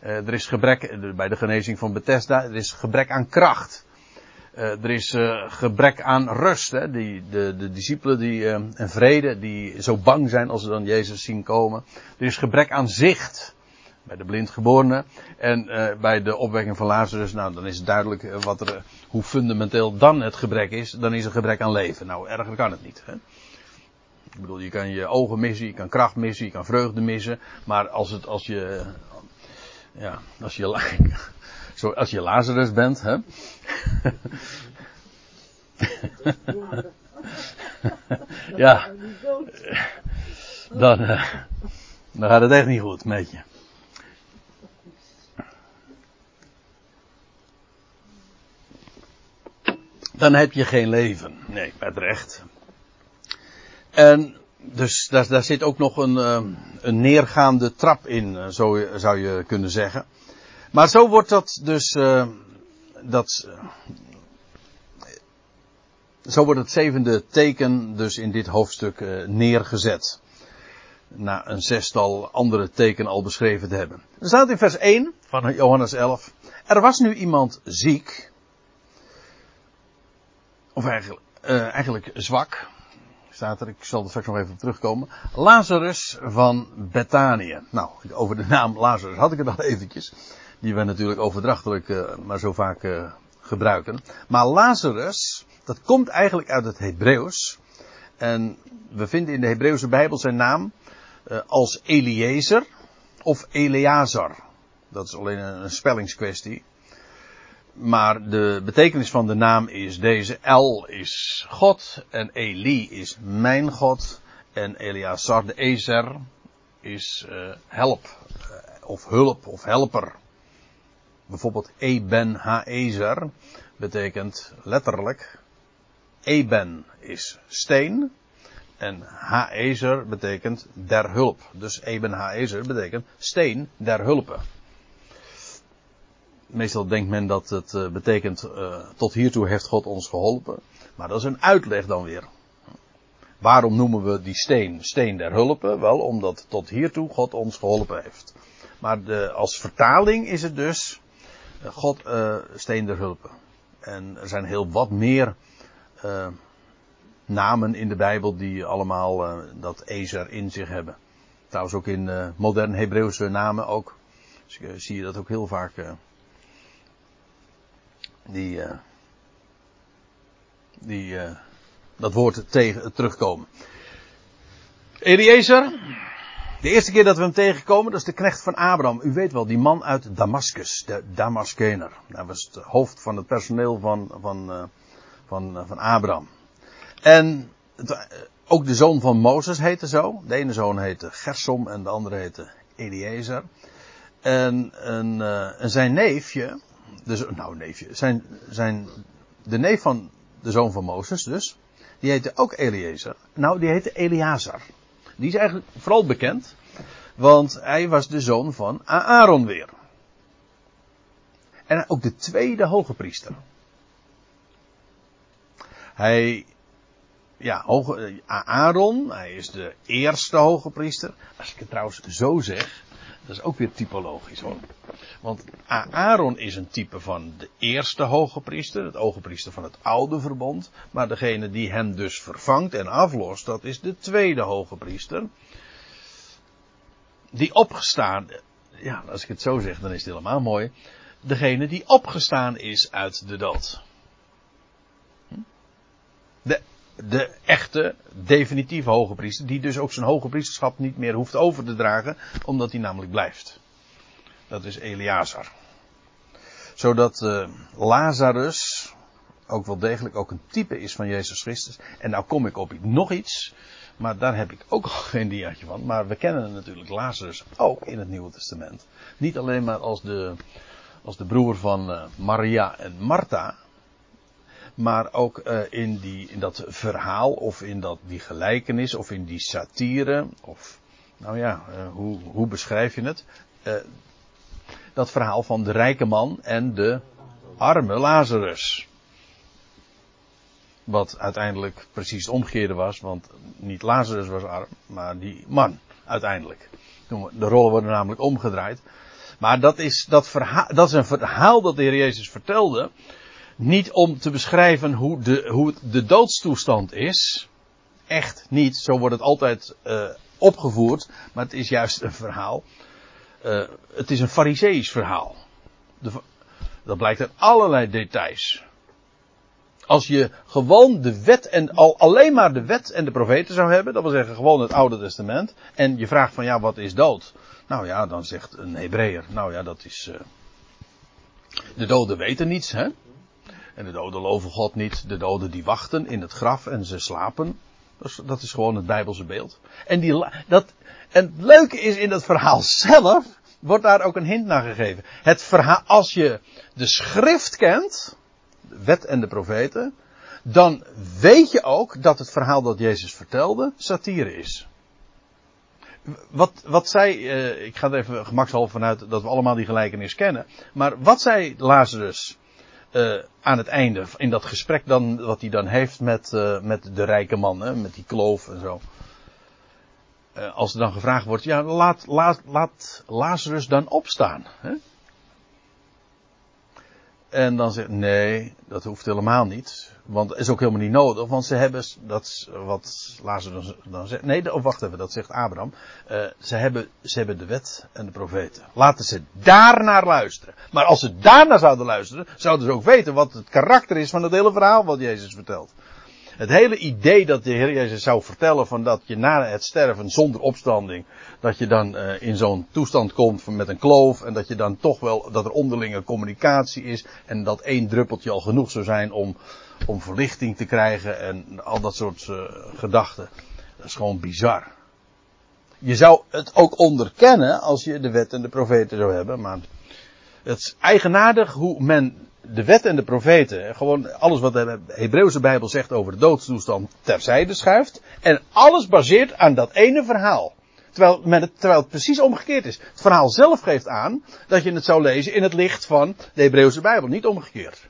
er is gebrek, bij de genezing van Bethesda, er is gebrek aan kracht. er is gebrek aan rust. Hè? Die, de, de discipelen die, en vrede, die zo bang zijn als ze dan Jezus zien komen. Er is gebrek aan zicht bij de blindgeborene. En uh, bij de opwekking van Lazarus, nou dan is het duidelijk uh, wat er, hoe fundamenteel dan het gebrek is. Dan is er gebrek aan leven. Nou, erger kan het niet. Hè? Ik bedoel, je kan je ogen missen, je kan kracht missen, je kan vreugde missen. Maar als het, als je, ja, als je, zo, als je Lazarus bent, hè. ja. Dan, dan gaat het echt niet goed met je. Dan heb je geen leven. Nee, met recht. En dus daar, daar zit ook nog een, een neergaande trap in, eh, zo zou je kunnen zeggen. Maar zo wordt dat dus, uh, dat, zo wordt het zevende teken dus in dit hoofdstuk uh, neergezet. Na een zestal andere tekenen al beschreven te hebben. Er staat in vers 1 van Johannes 11. Er was nu iemand ziek of eigenlijk, uh, eigenlijk zwak. Staat er, ik zal er straks nog even op terugkomen. Lazarus van Bethanië. Nou, over de naam Lazarus had ik het al eventjes. Die we natuurlijk overdrachtelijk uh, maar zo vaak uh, gebruiken. Maar Lazarus, dat komt eigenlijk uit het Hebreeuws. En we vinden in de Hebreeuwse Bijbel zijn naam als Eliezer of Eleazar. Dat is alleen een, een spellingskwestie. Maar de betekenis van de naam is deze. El is God en Eli is mijn God. En Eleazar de Ezer is uh, help. Uh, of hulp of helper. Bijvoorbeeld Eben Haezer betekent letterlijk. Eben is steen. En Haezer betekent der hulp. Dus Eben Haezer betekent steen der hulpen meestal denkt men dat het uh, betekent, uh, tot hiertoe heeft God ons geholpen. Maar dat is een uitleg dan weer. waarom noemen we die steen steen der hulpen? Wel, omdat tot hiertoe God ons geholpen heeft. Maar de, als vertaling is het dus eh, God steen der hulpen. En er zijn heel wat meer namen in de Bijbel die allemaal dat Ezer in zich hebben. Trouwens ook in modern Hebreeuwse namen ook. Dus, zie je dat ook heel vaak. Die die dat woord tegen, terugkomen. Eliezer, de eerste keer dat we hem tegenkomen, dat is de knecht van Abraham. U weet wel, die man uit Damascus, de Damaskener. Dat was het hoofd van het personeel van, van, uh, van, van Abraham. En het, ook de zoon van Mozes heette zo. De ene zoon heette Gersom en de andere heette Eliezer. En, en zijn neefje, dus, nou neefje, zijn, zijn, de neef van de zoon van Mozes dus, die heette ook Eliezer. Nou, die heette Eleazar. Die is eigenlijk vooral bekend, want hij was de zoon van Aaron weer. En ook de tweede hoge priester. Hij, ja, hoge, Aaron, hij is de eerste hoge priester. Als ik het trouwens zo zeg, dat is ook weer typologisch hoor. Want Aaron is een type van de eerste hoge priester, het hoge priester van het oude verbond. Maar degene die hem dus vervangt en aflost, dat is de tweede hoge priester. Die opgestaan, ja, als ik het zo zeg, dan is het helemaal mooi. Degene die opgestaan is uit de dood. Hm? De de echte, definitief hoge priester, die dus ook zijn hoge priesterschap niet meer hoeft over te dragen, omdat hij namelijk blijft. Dat is Eleazar. Zodat uh, Lazarus ook wel degelijk ook een type is van Jezus Christus. En nou kom ik op nog iets, maar daar heb ik ook geen diaatje van. Maar we kennen natuurlijk Lazarus ook in het Nieuwe Testament. Niet alleen maar als de, als de broer van uh, Maria en Martha, maar ook uh, in, die, in dat verhaal of in dat, die gelijkenis of in die satire of nou ja, uh, hoe, hoe beschrijf je het? Uh, dat verhaal van de rijke man en de arme Lazarus. Wat uiteindelijk precies het omgekeerde was, want niet Lazarus was arm, maar die man uiteindelijk. De rollen worden namelijk omgedraaid. Maar dat is, dat, verhaal, dat is een verhaal dat de Heer Jezus vertelde. Niet om te beschrijven hoe de, hoe de doodstoestand is. Echt niet. Zo wordt het altijd uh, opgevoerd. Maar het is juist een verhaal. Uh, het is een fariseïsch verhaal. De, dat blijkt uit allerlei details. Als je gewoon de wet en al alleen maar de wet en de profeten zou hebben, dat wil zeggen gewoon het Oude Testament, en je vraagt van ja, wat is dood? Nou ja, dan zegt een Hebreeër, nou ja, dat is. Uh, de doden weten niets, hè? En de doden loven God niet. De doden die wachten in het graf en ze slapen. Dat is, gewoon het Bijbelse beeld. En, die, dat, en het leuke is in dat verhaal zelf. Wordt daar ook een hint naar gegeven. Het verhaal, als je de schrift kent. De wet en de profeten. Dan weet je ook dat het verhaal dat Jezus vertelde. satire is. Wat, wat zij, uh, ik ga er even gemakshalve vanuit dat we allemaal die gelijkenis kennen. Maar wat zei Lazarus uh, aan het einde, in dat gesprek dan, wat hij dan heeft met, uh, met de rijke man, hè, met die kloof en zo. Uh, als er dan gevraagd wordt, ja, laat, laat, laat Lazarus dan opstaan. Hè? En dan zegt, nee, dat hoeft helemaal niet. Want het is ook helemaal niet nodig, want ze hebben, dat is wat Lazarus dan zegt. Nee, oh, wacht even, dat zegt Abraham. Uh, ze, hebben, ze hebben de wet en de profeten. Laten ze daarnaar luisteren. Maar als ze daarnaar zouden luisteren, zouden ze ook weten wat het karakter is van het hele verhaal wat Jezus vertelt. Het hele idee dat de Heer Jezus zou vertellen van dat je na het sterven zonder opstanding, dat je dan uh, in zo'n toestand komt met een kloof en dat je dan toch wel, dat er onderlinge communicatie is en dat één druppeltje al genoeg zou zijn om, om verlichting te krijgen en al dat soort uh, gedachten. Dat is gewoon bizar. Je zou het ook onderkennen als je de wet en de profeten zou hebben, maar het is eigenaardig hoe men de wet en de profeten, gewoon alles wat de Hebreeuwse Bijbel zegt over de doodstoestand, terzijde schuift. En alles baseert aan dat ene verhaal. Terwijl, het, terwijl het precies omgekeerd is. Het verhaal zelf geeft aan dat je het zou lezen in het licht van de Hebreeuwse Bijbel, niet omgekeerd.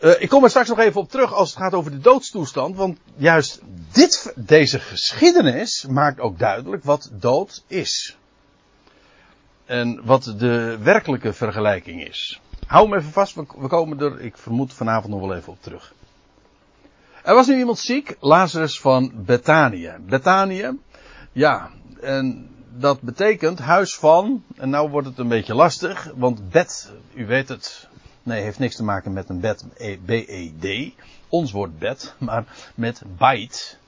Uh, ik kom er straks nog even op terug als het gaat over de doodstoestand. Want juist dit, deze geschiedenis maakt ook duidelijk wat dood is. En wat de werkelijke vergelijking is. Hou hem even vast, we komen er, ik vermoed vanavond nog wel even op terug. Er was nu iemand ziek, Lazarus van Betanië. Betanië, ja, en dat betekent huis van, en nou wordt het een beetje lastig, want bed, u weet het, nee, heeft niks te maken met een bed, B-E-D, ons woord bed, maar met bait.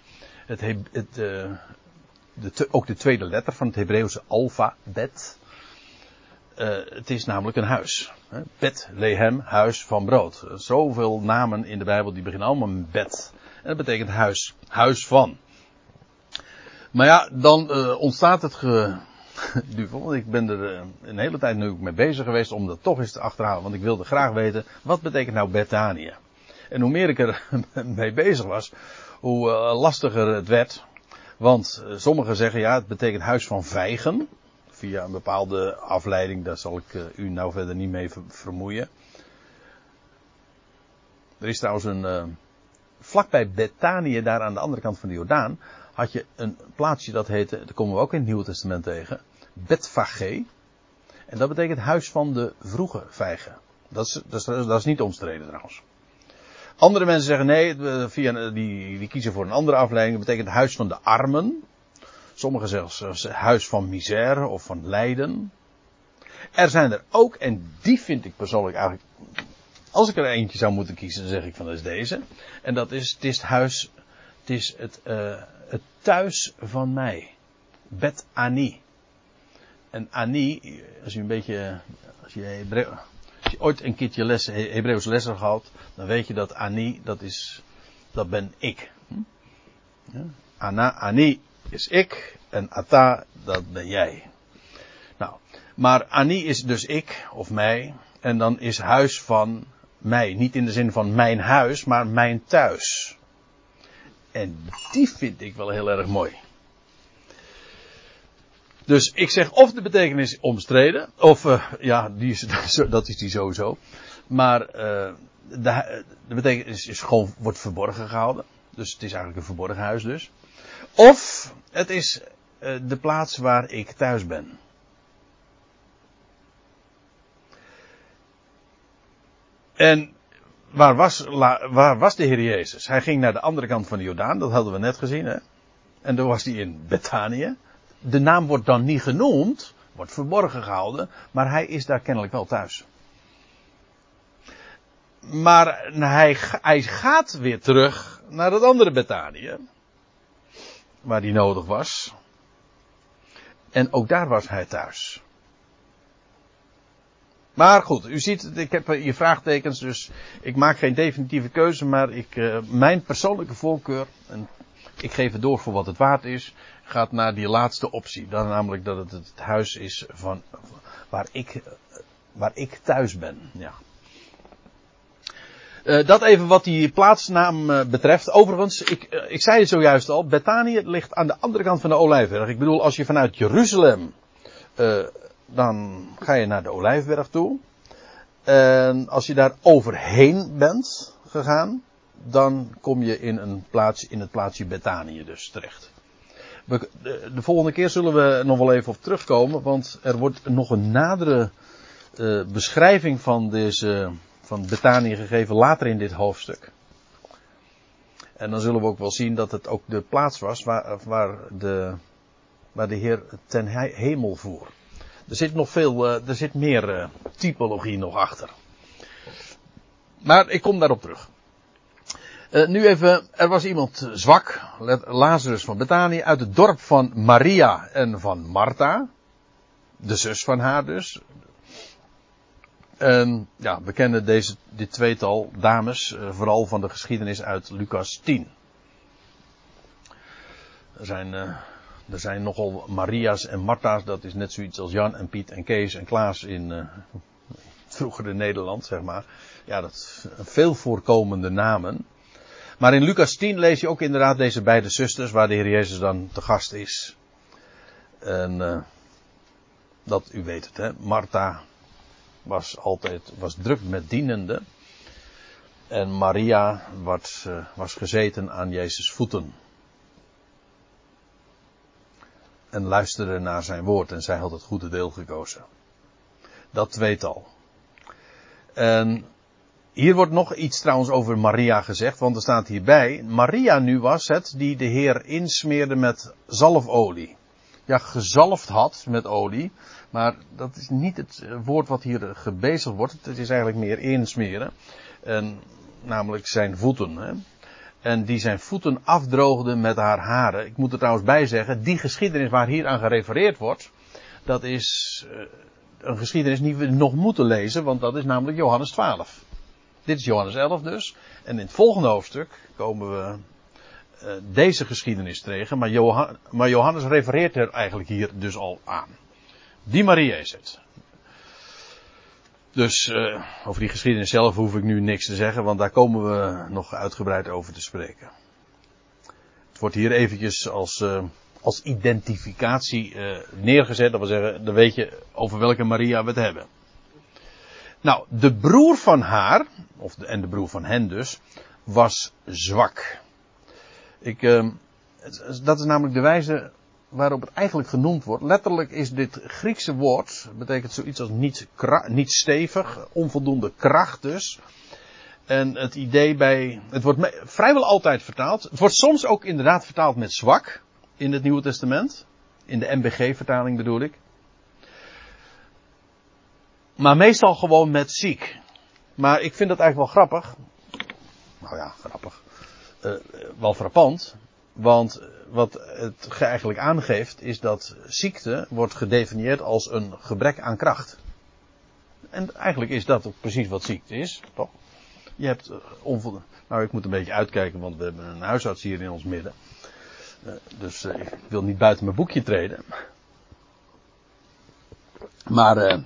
Het, het, uh, de, ook de tweede letter van het Hebreeuwse alfabet. Uh, het is namelijk een huis. Bethlehem, huis van brood. Zoveel namen in de Bijbel die beginnen allemaal met bed. En dat betekent huis, huis van. Maar ja, dan uh, ontstaat het ik ben er uh, een hele tijd nu mee bezig geweest om dat toch eens te achterhalen. Want ik wilde graag weten, wat betekent nou Bethanië? En hoe meer ik er mee bezig was, hoe lastiger het werd. Want sommigen zeggen, ja, het betekent huis van vijgen. Via een bepaalde afleiding, daar zal ik u nou verder niet mee vermoeien. Er is trouwens een, vlakbij Bethanië, daar aan de andere kant van de Jordaan, had je een plaatsje dat heette, dat komen we ook in het Nieuwe Testament tegen, Betfage. En dat betekent huis van de vroege vijgen. Dat is, dat is, dat is niet omstreden trouwens. Andere mensen zeggen nee, via, die, die kiezen voor een andere afleiding. Dat betekent huis van de armen. Sommigen zeggen huis van misère of van lijden. Er zijn er ook, en die vind ik persoonlijk eigenlijk. Als ik er eentje zou moeten kiezen, dan zeg ik van dat is deze. En dat is, het is het huis, het is het, uh, het thuis van mij. Bet Ani. En Ani, als je een beetje, als je, ooit een keertje les, Hebreeuws les gehad, dan weet je dat Ani, dat is, dat ben ik. Hm? Ja? Ana, Ani is ik en Ata, dat ben jij. Nou, maar Ani is dus ik of mij en dan is huis van mij. Niet in de zin van mijn huis, maar mijn thuis. En die vind ik wel heel erg mooi. Dus ik zeg of de betekenis omstreden, of uh, ja, die is, dat is die sowieso. Maar uh, de, de, betekenis is gewoon, wordt verborgen gehouden. Dus het is eigenlijk een verborgen huis dus. Of het is uh, de plaats waar ik thuis ben. En waar was, waar was de Heer Jezus? Hij ging naar de andere kant van de Jordaan, dat hadden we net gezien. Hè? En daar was hij in Bethanië. De naam wordt dan niet genoemd, wordt verborgen gehouden, maar hij is daar kennelijk wel thuis. Maar hij, hij gaat weer terug naar het andere Bethanië, waar hij nodig was. En ook daar was hij thuis. Maar goed, u ziet, ik heb hier vraagtekens, dus ik maak geen definitieve keuze, maar ik, uh, mijn persoonlijke voorkeur, en ik geef het door voor wat het waard is, gaat naar die laatste optie. Dan namelijk dat het het huis is van, waar ik, waar ik thuis ben. Ja. Uh, dat even wat die plaatsnaam uh, betreft. Overigens, ik, uh, ik zei het zojuist al, Bethanië ligt aan de andere kant van de Olijfberg. Ik bedoel, als je vanuit Jeruzalem dan ga je naar de Olijfberg toe. En als je daar overheen bent gegaan, dan kom je in, een plaats, in het plaatsje Bethanië dus terecht. de, de, volgende keer zullen we nog wel even op terugkomen, want er wordt nog een nadere beschrijving van deze, van Bethanië gegeven later in dit hoofdstuk. En dan zullen we ook wel zien dat het ook de plaats was waar, waar, de, waar de Heer ten hemel voer. Er zit nog veel, uh, er zit meer uh, typologie nog achter. Maar ik kom daarop terug. Uh, nu even, er was iemand zwak, Lazarus van Betanië, uit het dorp van Maria en van Martha. De zus van haar dus. En ja, we kennen deze, dit tweetal dames, vooral van de geschiedenis uit Lucas 10. Er zijn er zijn nogal Maria's en Martha's, dat is net zoiets als Jan en Piet en Kees en Klaas in uh, vroegere Nederland, zeg maar. Ja, dat veel voorkomende namen. Maar in Lucas 10 lees je ook inderdaad deze beide zusters, waar de Heer Jezus dan te gast is. En dat, u weet het, hè. Martha was altijd, was druk met dienenden. En Maria was, uh, was gezeten aan Jezus' voeten. En luisterde naar zijn woord en zij had het goede deel gekozen. Dat tweetal. En hier wordt nog iets trouwens over Maria gezegd, want er staat hierbij, Maria nu was het die de Heer insmeerde met zalfolie. Ja, gezalfd had met olie, maar dat is niet het woord wat hier gebezigd wordt, het is eigenlijk meer insmeren. En, namelijk zijn voeten. Hè? En die zijn voeten afdroogde met haar haren. Ik moet er trouwens bij zeggen, die geschiedenis waar hier aan gerefereerd wordt, dat is uh, een geschiedenis die we nog moeten lezen, want dat is namelijk Johannes 12. Dit is Johannes 11 dus. En in het volgende hoofdstuk komen we deze geschiedenis tegen. Maar, maar, Johannes refereert er eigenlijk hier dus al aan. Die Maria is het. Dus uh, over die geschiedenis zelf hoef ik nu niks te zeggen, want daar komen we nog uitgebreid over te spreken. Het wordt hier eventjes als, uh, als identificatie neergezet. Dat wil zeggen, dan weet je over welke Maria we het hebben. Nou, de broer van haar, of en de broer van hen dus, was zwak. Ik, uh, dat is namelijk de wijze waarop het eigenlijk genoemd wordt. Letterlijk is dit Griekse woord, betekent zoiets als niet, niet stevig, onvoldoende kracht dus. En het idee bij, het wordt vrijwel altijd vertaald. Het wordt soms ook inderdaad vertaald met zwak in het Nieuwe Testament. In de MBG-vertaling bedoel ik. Maar meestal gewoon met ziek. Maar ik vind dat eigenlijk wel grappig. Nou ja, grappig. Uh, wel frappant. Want wat het eigenlijk aangeeft is dat ziekte wordt gedefinieerd als een gebrek aan kracht. En eigenlijk is dat ook precies wat ziekte is, toch? Je hebt uh, onvoldoende. Nou, ik moet een beetje uitkijken, want we hebben een huisarts hier in ons midden. Uh, dus ik wil niet buiten mijn boekje treden. Maar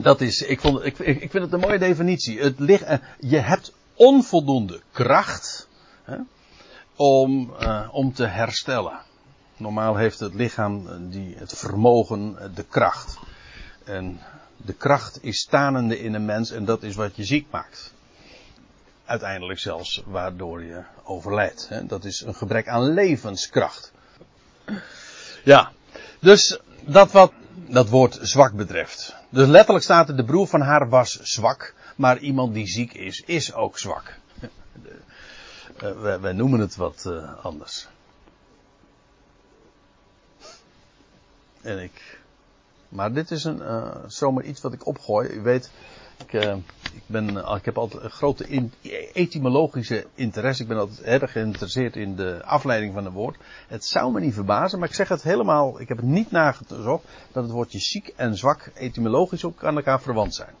dat is, ik, vond, ik, ik vind het een mooie definitie. Het ligt, je hebt onvoldoende kracht om, uh, om te herstellen. Normaal heeft het lichaam uh, die, het vermogen, de kracht. En de kracht is stanende in een mens en dat is wat je ziek maakt. Uiteindelijk zelfs waardoor je overlijdt. Hè. Dat is een gebrek aan levenskracht. Ja, dus dat wat dat woord zwak betreft. Dus letterlijk staat er, de broer van haar was zwak, maar iemand die ziek is, is ook zwak. Uh, wij, noemen het wat uh, anders. En ik. Maar dit is een, uh, zomaar iets wat ik opgooi. U weet, ik, ik, ben, ik heb altijd een grote etymologische interesse. Ik ben altijd erg geïnteresseerd in de afleiding van een woord. Het zou me niet verbazen, maar ik zeg het helemaal, ik heb het niet nagezocht, dat het woordje ziek en zwak etymologisch ook aan elkaar verwant zijn.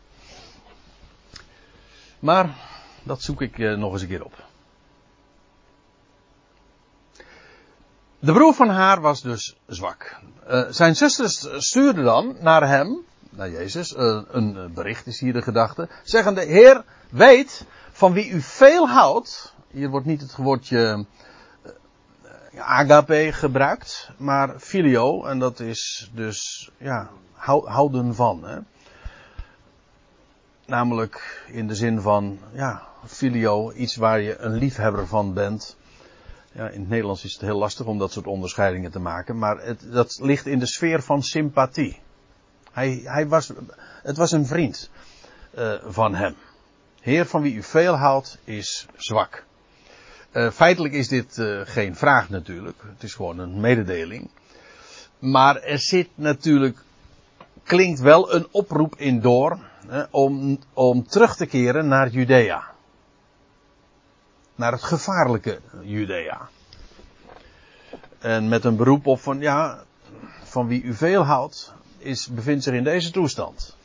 Maar, dat zoek ik nog eens een keer op. De broer van haar was dus zwak. Uh, zijn zusters stuurden dan naar hem, naar Jezus, uh, een bericht is hier de gedachte, zeggende, Heer, weet van wie u veel houdt. Hier wordt niet het woordje uh, agape gebruikt, maar filio, en dat is dus, ja, houden van. Hè. Namelijk in de zin van, ja, filio, iets waar je een liefhebber van bent. Ja, in het Nederlands is het heel lastig om dat soort onderscheidingen te maken, maar het, dat ligt in de sfeer van sympathie. Hij, hij was, het was een vriend uh, van hem. Heer van wie u veel houdt is zwak. Uh, feitelijk is dit uh, geen vraag natuurlijk. Het is gewoon een mededeling. Maar er zit natuurlijk, klinkt wel een oproep in door om, om terug te keren naar Judea. Naar het gevaarlijke Judea. En met een beroep op van ja, van wie u veel houdt, is, bevindt zich in deze toestand.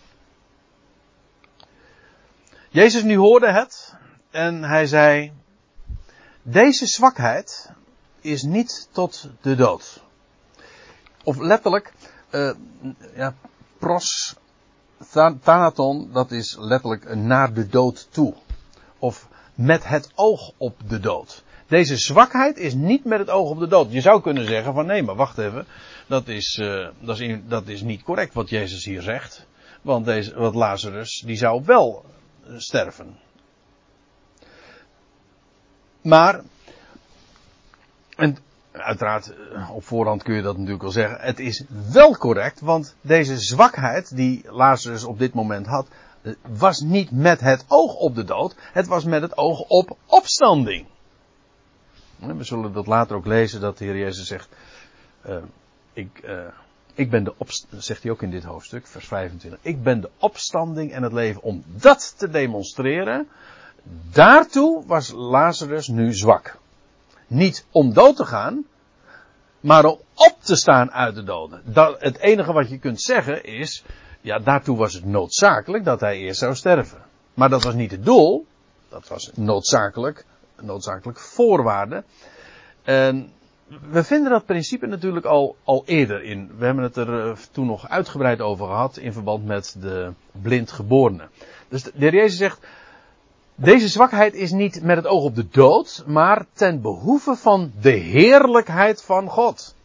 Jezus nu hoorde het en hij zei, deze zwakheid is niet tot de dood. Of letterlijk, uh, ja, pros thanaton, dat is letterlijk naar de dood toe. Of met het oog op de dood. Deze zwakheid is niet met het oog op de dood. Je zou kunnen zeggen van nee, maar wacht even. Dat is, uh, dat is, dat is niet correct wat Jezus hier zegt. Want deze, wat Lazarus, die zou wel sterven. Maar, en uiteraard, eh, op voorhand kun je dat natuurlijk wel zeggen. Het is wel correct, want deze zwakheid die Lazarus op dit moment had, eh, was niet met het oog op de dood. Het was met het oog op opstanding. We zullen dat later ook lezen, dat de Heer Jezus zegt, uh, ik, uh, ik ben de opstanding, zegt hij ook in dit hoofdstuk, vers 25. Ik ben de opstanding en het leven om dat te demonstreren. Daartoe was Lazarus nu zwak. Niet om dood te gaan, maar om op te staan uit de doden. Dat, het enige wat je kunt zeggen is, ja, daartoe was het noodzakelijk dat hij eerst zou sterven. Maar dat was niet het doel, dat was noodzakelijk, noodzakelijk voorwaarde. En we vinden dat principe natuurlijk al, al eerder in. We hebben het er eh, toen nog uitgebreid over gehad in verband met de blindgeborene. Dus de heer Jezus zegt, deze zwakheid is niet met het oog op de dood, maar ten behoeve van de heerlijkheid van God.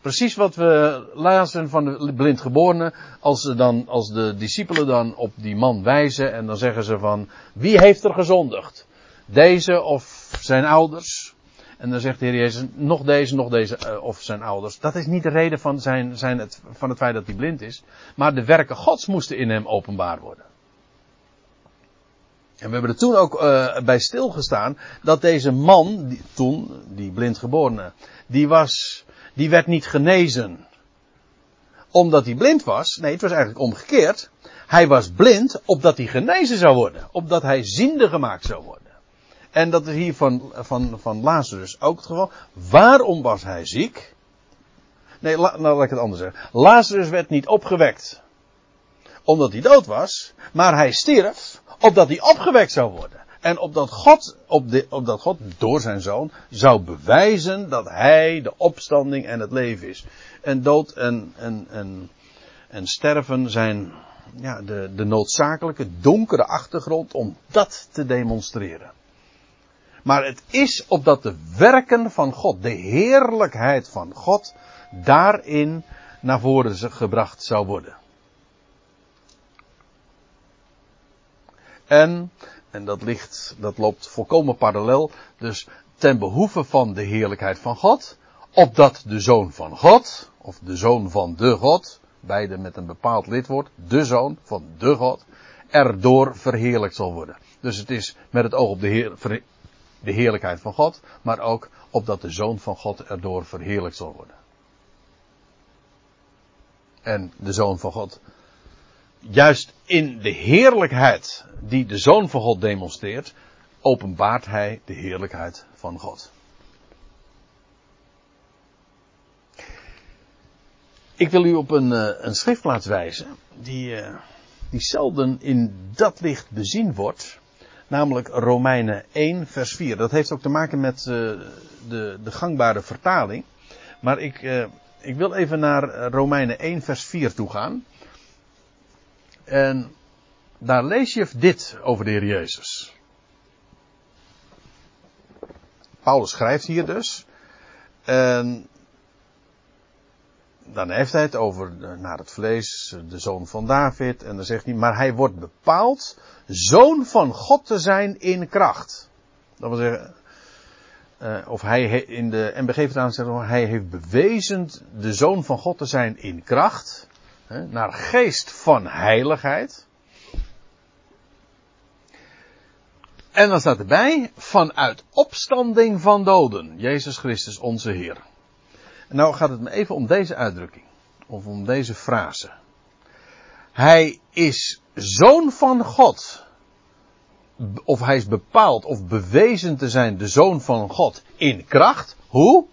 Precies wat we lazen van de blindgeborene, als, ze dan, als de discipelen dan op die man wijzen en dan zeggen ze van, wie heeft er gezondigd? Deze of zijn ouders? En dan zegt de Heer Jezus, nog deze, nog deze, uh, of zijn ouders. Dat is niet de reden van, zijn, zijn het, van het feit dat hij blind is. Maar de werken Gods moesten in hem openbaar worden. En we hebben er toen ook uh, bij stilgestaan dat deze man, die, toen, die blindgeborene, die was, die werd niet genezen. Omdat hij blind was. Nee, het was eigenlijk omgekeerd. Hij was blind opdat hij genezen zou worden. Opdat hij ziende gemaakt zou worden. En dat is hier van, van, van Lazarus ook het geval. Waarom was hij ziek? Nee, nou laat ik het anders zeggen. Lazarus werd niet opgewekt omdat hij dood was, maar hij stierf opdat hij opgewekt zou worden. En opdat God, op de, opdat God door zijn zoon zou bewijzen dat hij de opstanding en het leven is. En dood en, en, en, en sterven zijn ja, de, de noodzakelijke donkere achtergrond om dat te demonstreren. Maar het is opdat de werken van God, de heerlijkheid van God, daarin naar voren gebracht zou worden. En, en dat ligt, dat loopt volkomen parallel, dus ten behoeve van de heerlijkheid van God, opdat de zoon van God, of de zoon van de God, beide met een bepaald lidwoord, de zoon van de God, erdoor verheerlijkt zal worden. Dus het is met het oog op de, de heerlijkheid van God, maar ook opdat de zoon van God erdoor verheerlijkt zal worden. En de zoon van God juist in de heerlijkheid die de Zoon van God demonstreert, openbaart hij de heerlijkheid van God. Ik wil u op een, uh, een schriftplaats wijzen die, uh, die zelden in dat licht bezien wordt. Namelijk Romeinen 1 vers 4. Dat heeft ook te maken met uh, de, de gangbare vertaling. Maar ik, ik wil even naar Romeinen 1 vers 4 toe gaan. En daar lees je dit over de Heer Jezus. Paulus schrijft hier dus. En dan heeft hij het over naar het vlees, de zoon van David. En dan zegt hij, maar hij wordt bepaald zoon van God te zijn in kracht. Dat wil zeggen, uh, of hij in de MBG-vertaling zegt, hij heeft bewezen de zoon van God te zijn in kracht naar geest van heiligheid. En dan staat erbij, vanuit opstanding van doden, Jezus Christus onze Heer. En nou gaat het me even om deze uitdrukking, of om deze frase. Hij is zoon van God. Of hij is bepaald of bewezen te zijn de zoon van God in kracht. Hoe?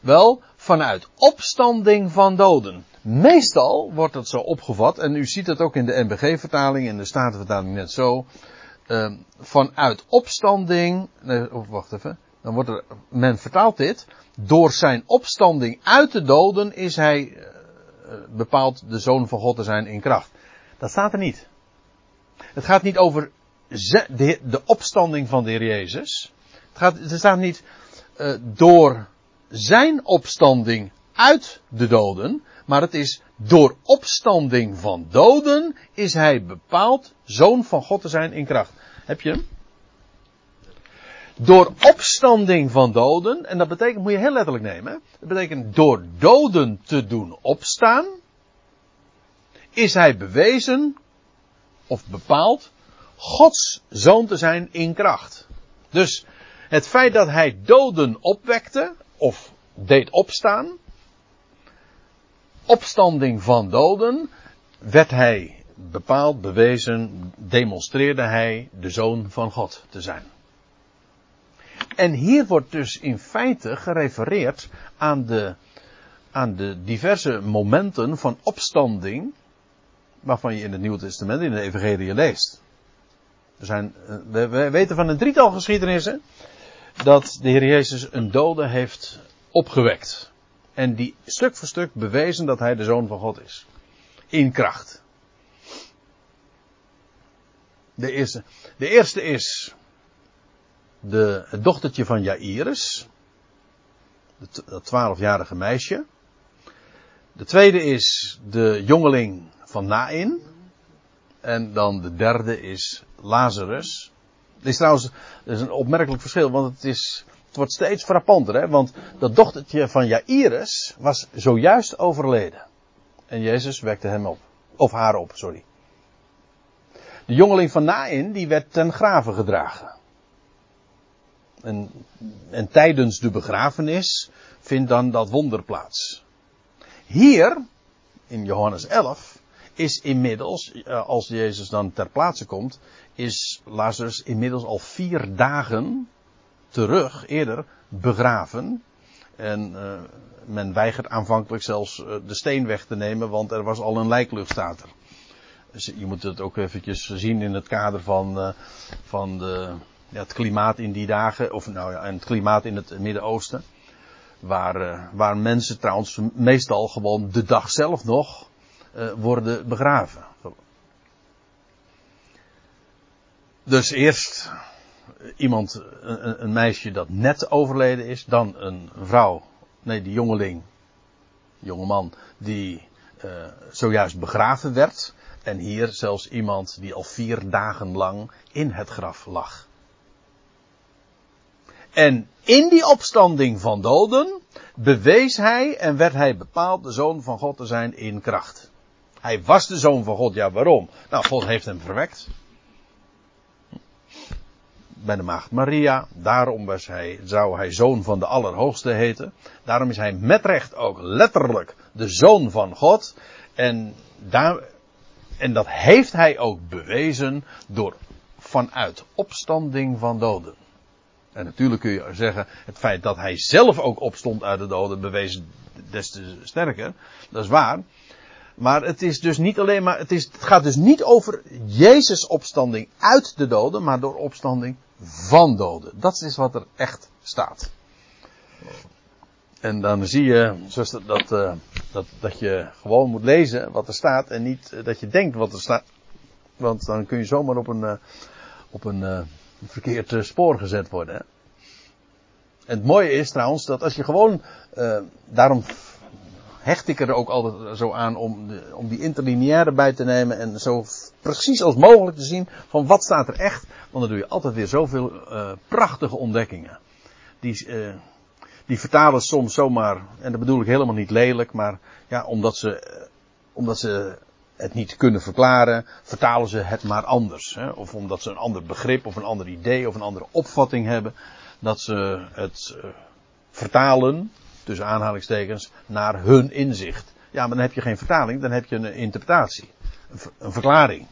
Wel, vanuit opstanding van doden. Meestal wordt dat zo opgevat, en u ziet het ook in de NBG-vertaling, in de Statenvertaling net zo. Uh, vanuit opstanding, nee, oh, wacht even, dan wordt er, men vertaalt dit, door zijn opstanding uit de doden is hij uh, bepaald de zoon van God te zijn in kracht. Dat staat er niet. Het gaat niet over de, de opstanding van de Heer Jezus. Het, gaat, het staat niet uh, door zijn opstanding uit de doden, maar het is door opstanding van doden is hij bepaald zoon van God te zijn in kracht. Heb je hem? door opstanding van doden, en dat betekent, moet je heel letterlijk nemen, dat betekent door doden te doen opstaan, is hij bewezen, of bepaald, Gods zoon te zijn in kracht. Dus het feit dat hij doden opwekte, of deed opstaan, opstanding van doden, werd hij bepaald, bewezen, demonstreerde hij de zoon van God te zijn. En hier wordt dus in feite gerefereerd aan de, aan de diverse momenten van opstanding, waarvan je in het Nieuwe Testament, in de Evangelie leest. Er zijn, we, we weten van een drietal geschiedenissen dat de Heer Jezus een dode heeft opgewekt. En die stuk voor stuk bewezen dat hij de zoon van God is. In kracht. De eerste, de eerste is de, het dochtertje van Jairus. Dat twaalfjarige meisje. De tweede is de jongeling van Nain. En dan de derde is Lazarus. Dit is trouwens is een opmerkelijk verschil, want het, is, het wordt steeds frappanter. Hè? Want dat dochtertje van Jairus was zojuist overleden. En Jezus wekte hem op. Of haar op, sorry. De jongeling van Nain, die werd ten graven gedragen. En, en tijdens de begrafenis vindt dan dat wonder plaats. Hier, in Johannes 11, is inmiddels, eh, als Jezus dan ter plaatse komt, is Lazarus inmiddels al vier dagen terug, eerder, begraven. En uh, men weigert aanvankelijk zelfs uh, de steen weg te nemen, want er was al een lijklucht staat er. Dus je moet het ook eventjes zien in het kader van, uh, van de, ja, het klimaat in die dagen, of nou ja, en het klimaat in het Midden-Oosten. Waar, waar mensen trouwens meestal gewoon de dag zelf nog worden begraven. Dus eerst iemand, een, een, meisje dat net overleden is, dan een vrouw, nee, die jongeling, jongeman, die uh, zojuist begraven werd. En hier zelfs iemand die al vier dagen lang in het graf lag. En in die opstanding van doden bewees hij en werd hij bepaald de zoon van God te zijn in kracht. Hij was de zoon van God, ja waarom? Nou, God heeft hem verwekt bij de maagd Maria. Daarom was hij, zou hij zoon van de Allerhoogste heten. Daarom is hij met recht ook letterlijk de zoon van God. En, daar, en dat heeft hij ook bewezen door vanuit opstanding van doden. En natuurlijk kun je zeggen, het feit dat hij zelf ook opstond uit de doden bewees des te sterker. Dat is waar. Maar het is dus niet alleen maar, het, is, het gaat dus niet over Jezus opstanding uit de doden, maar door opstanding van doden. Dat is wat er echt staat. En dan zie je, dat, uh, dat, dat je gewoon moet lezen wat er staat en niet uh, dat je denkt wat er staat. Want dan kun je zomaar op een, uh, op een verkeerd spoor gezet worden. En het mooie is trouwens dat als je gewoon, daarom hecht ik er ook altijd zo aan om, om die interlineaire bij te nemen en zo precies als mogelijk te zien van wat staat er echt. Want dan doe je altijd weer zoveel uh, prachtige ontdekkingen. Die, uh, die vertalen soms zomaar, en dat bedoel ik helemaal niet lelijk, maar ja, omdat ze, omdat ze het niet kunnen verklaren, vertalen ze het maar anders. Hè? Of omdat ze een ander begrip of een ander idee of een andere opvatting hebben, dat ze het vertalen tussen aanhalingstekens, naar hun inzicht. Ja, maar dan heb je geen vertaling, dan heb je een interpretatie. Een, verklaring.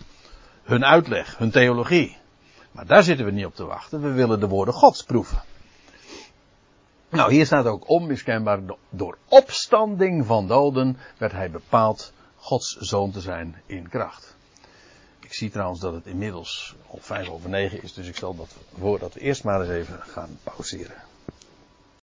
Hun uitleg, hun theologie. Maar daar zitten we niet op te wachten. We willen de woorden Gods proeven. Nou, hier staat ook onmiskenbaar, door opstanding van doden werd hij bepaald Gods zoon te zijn in kracht. Ik zie trouwens dat het inmiddels al vijf over negen is, dus ik stel dat voor dat we eerst maar eens even gaan pauzeren.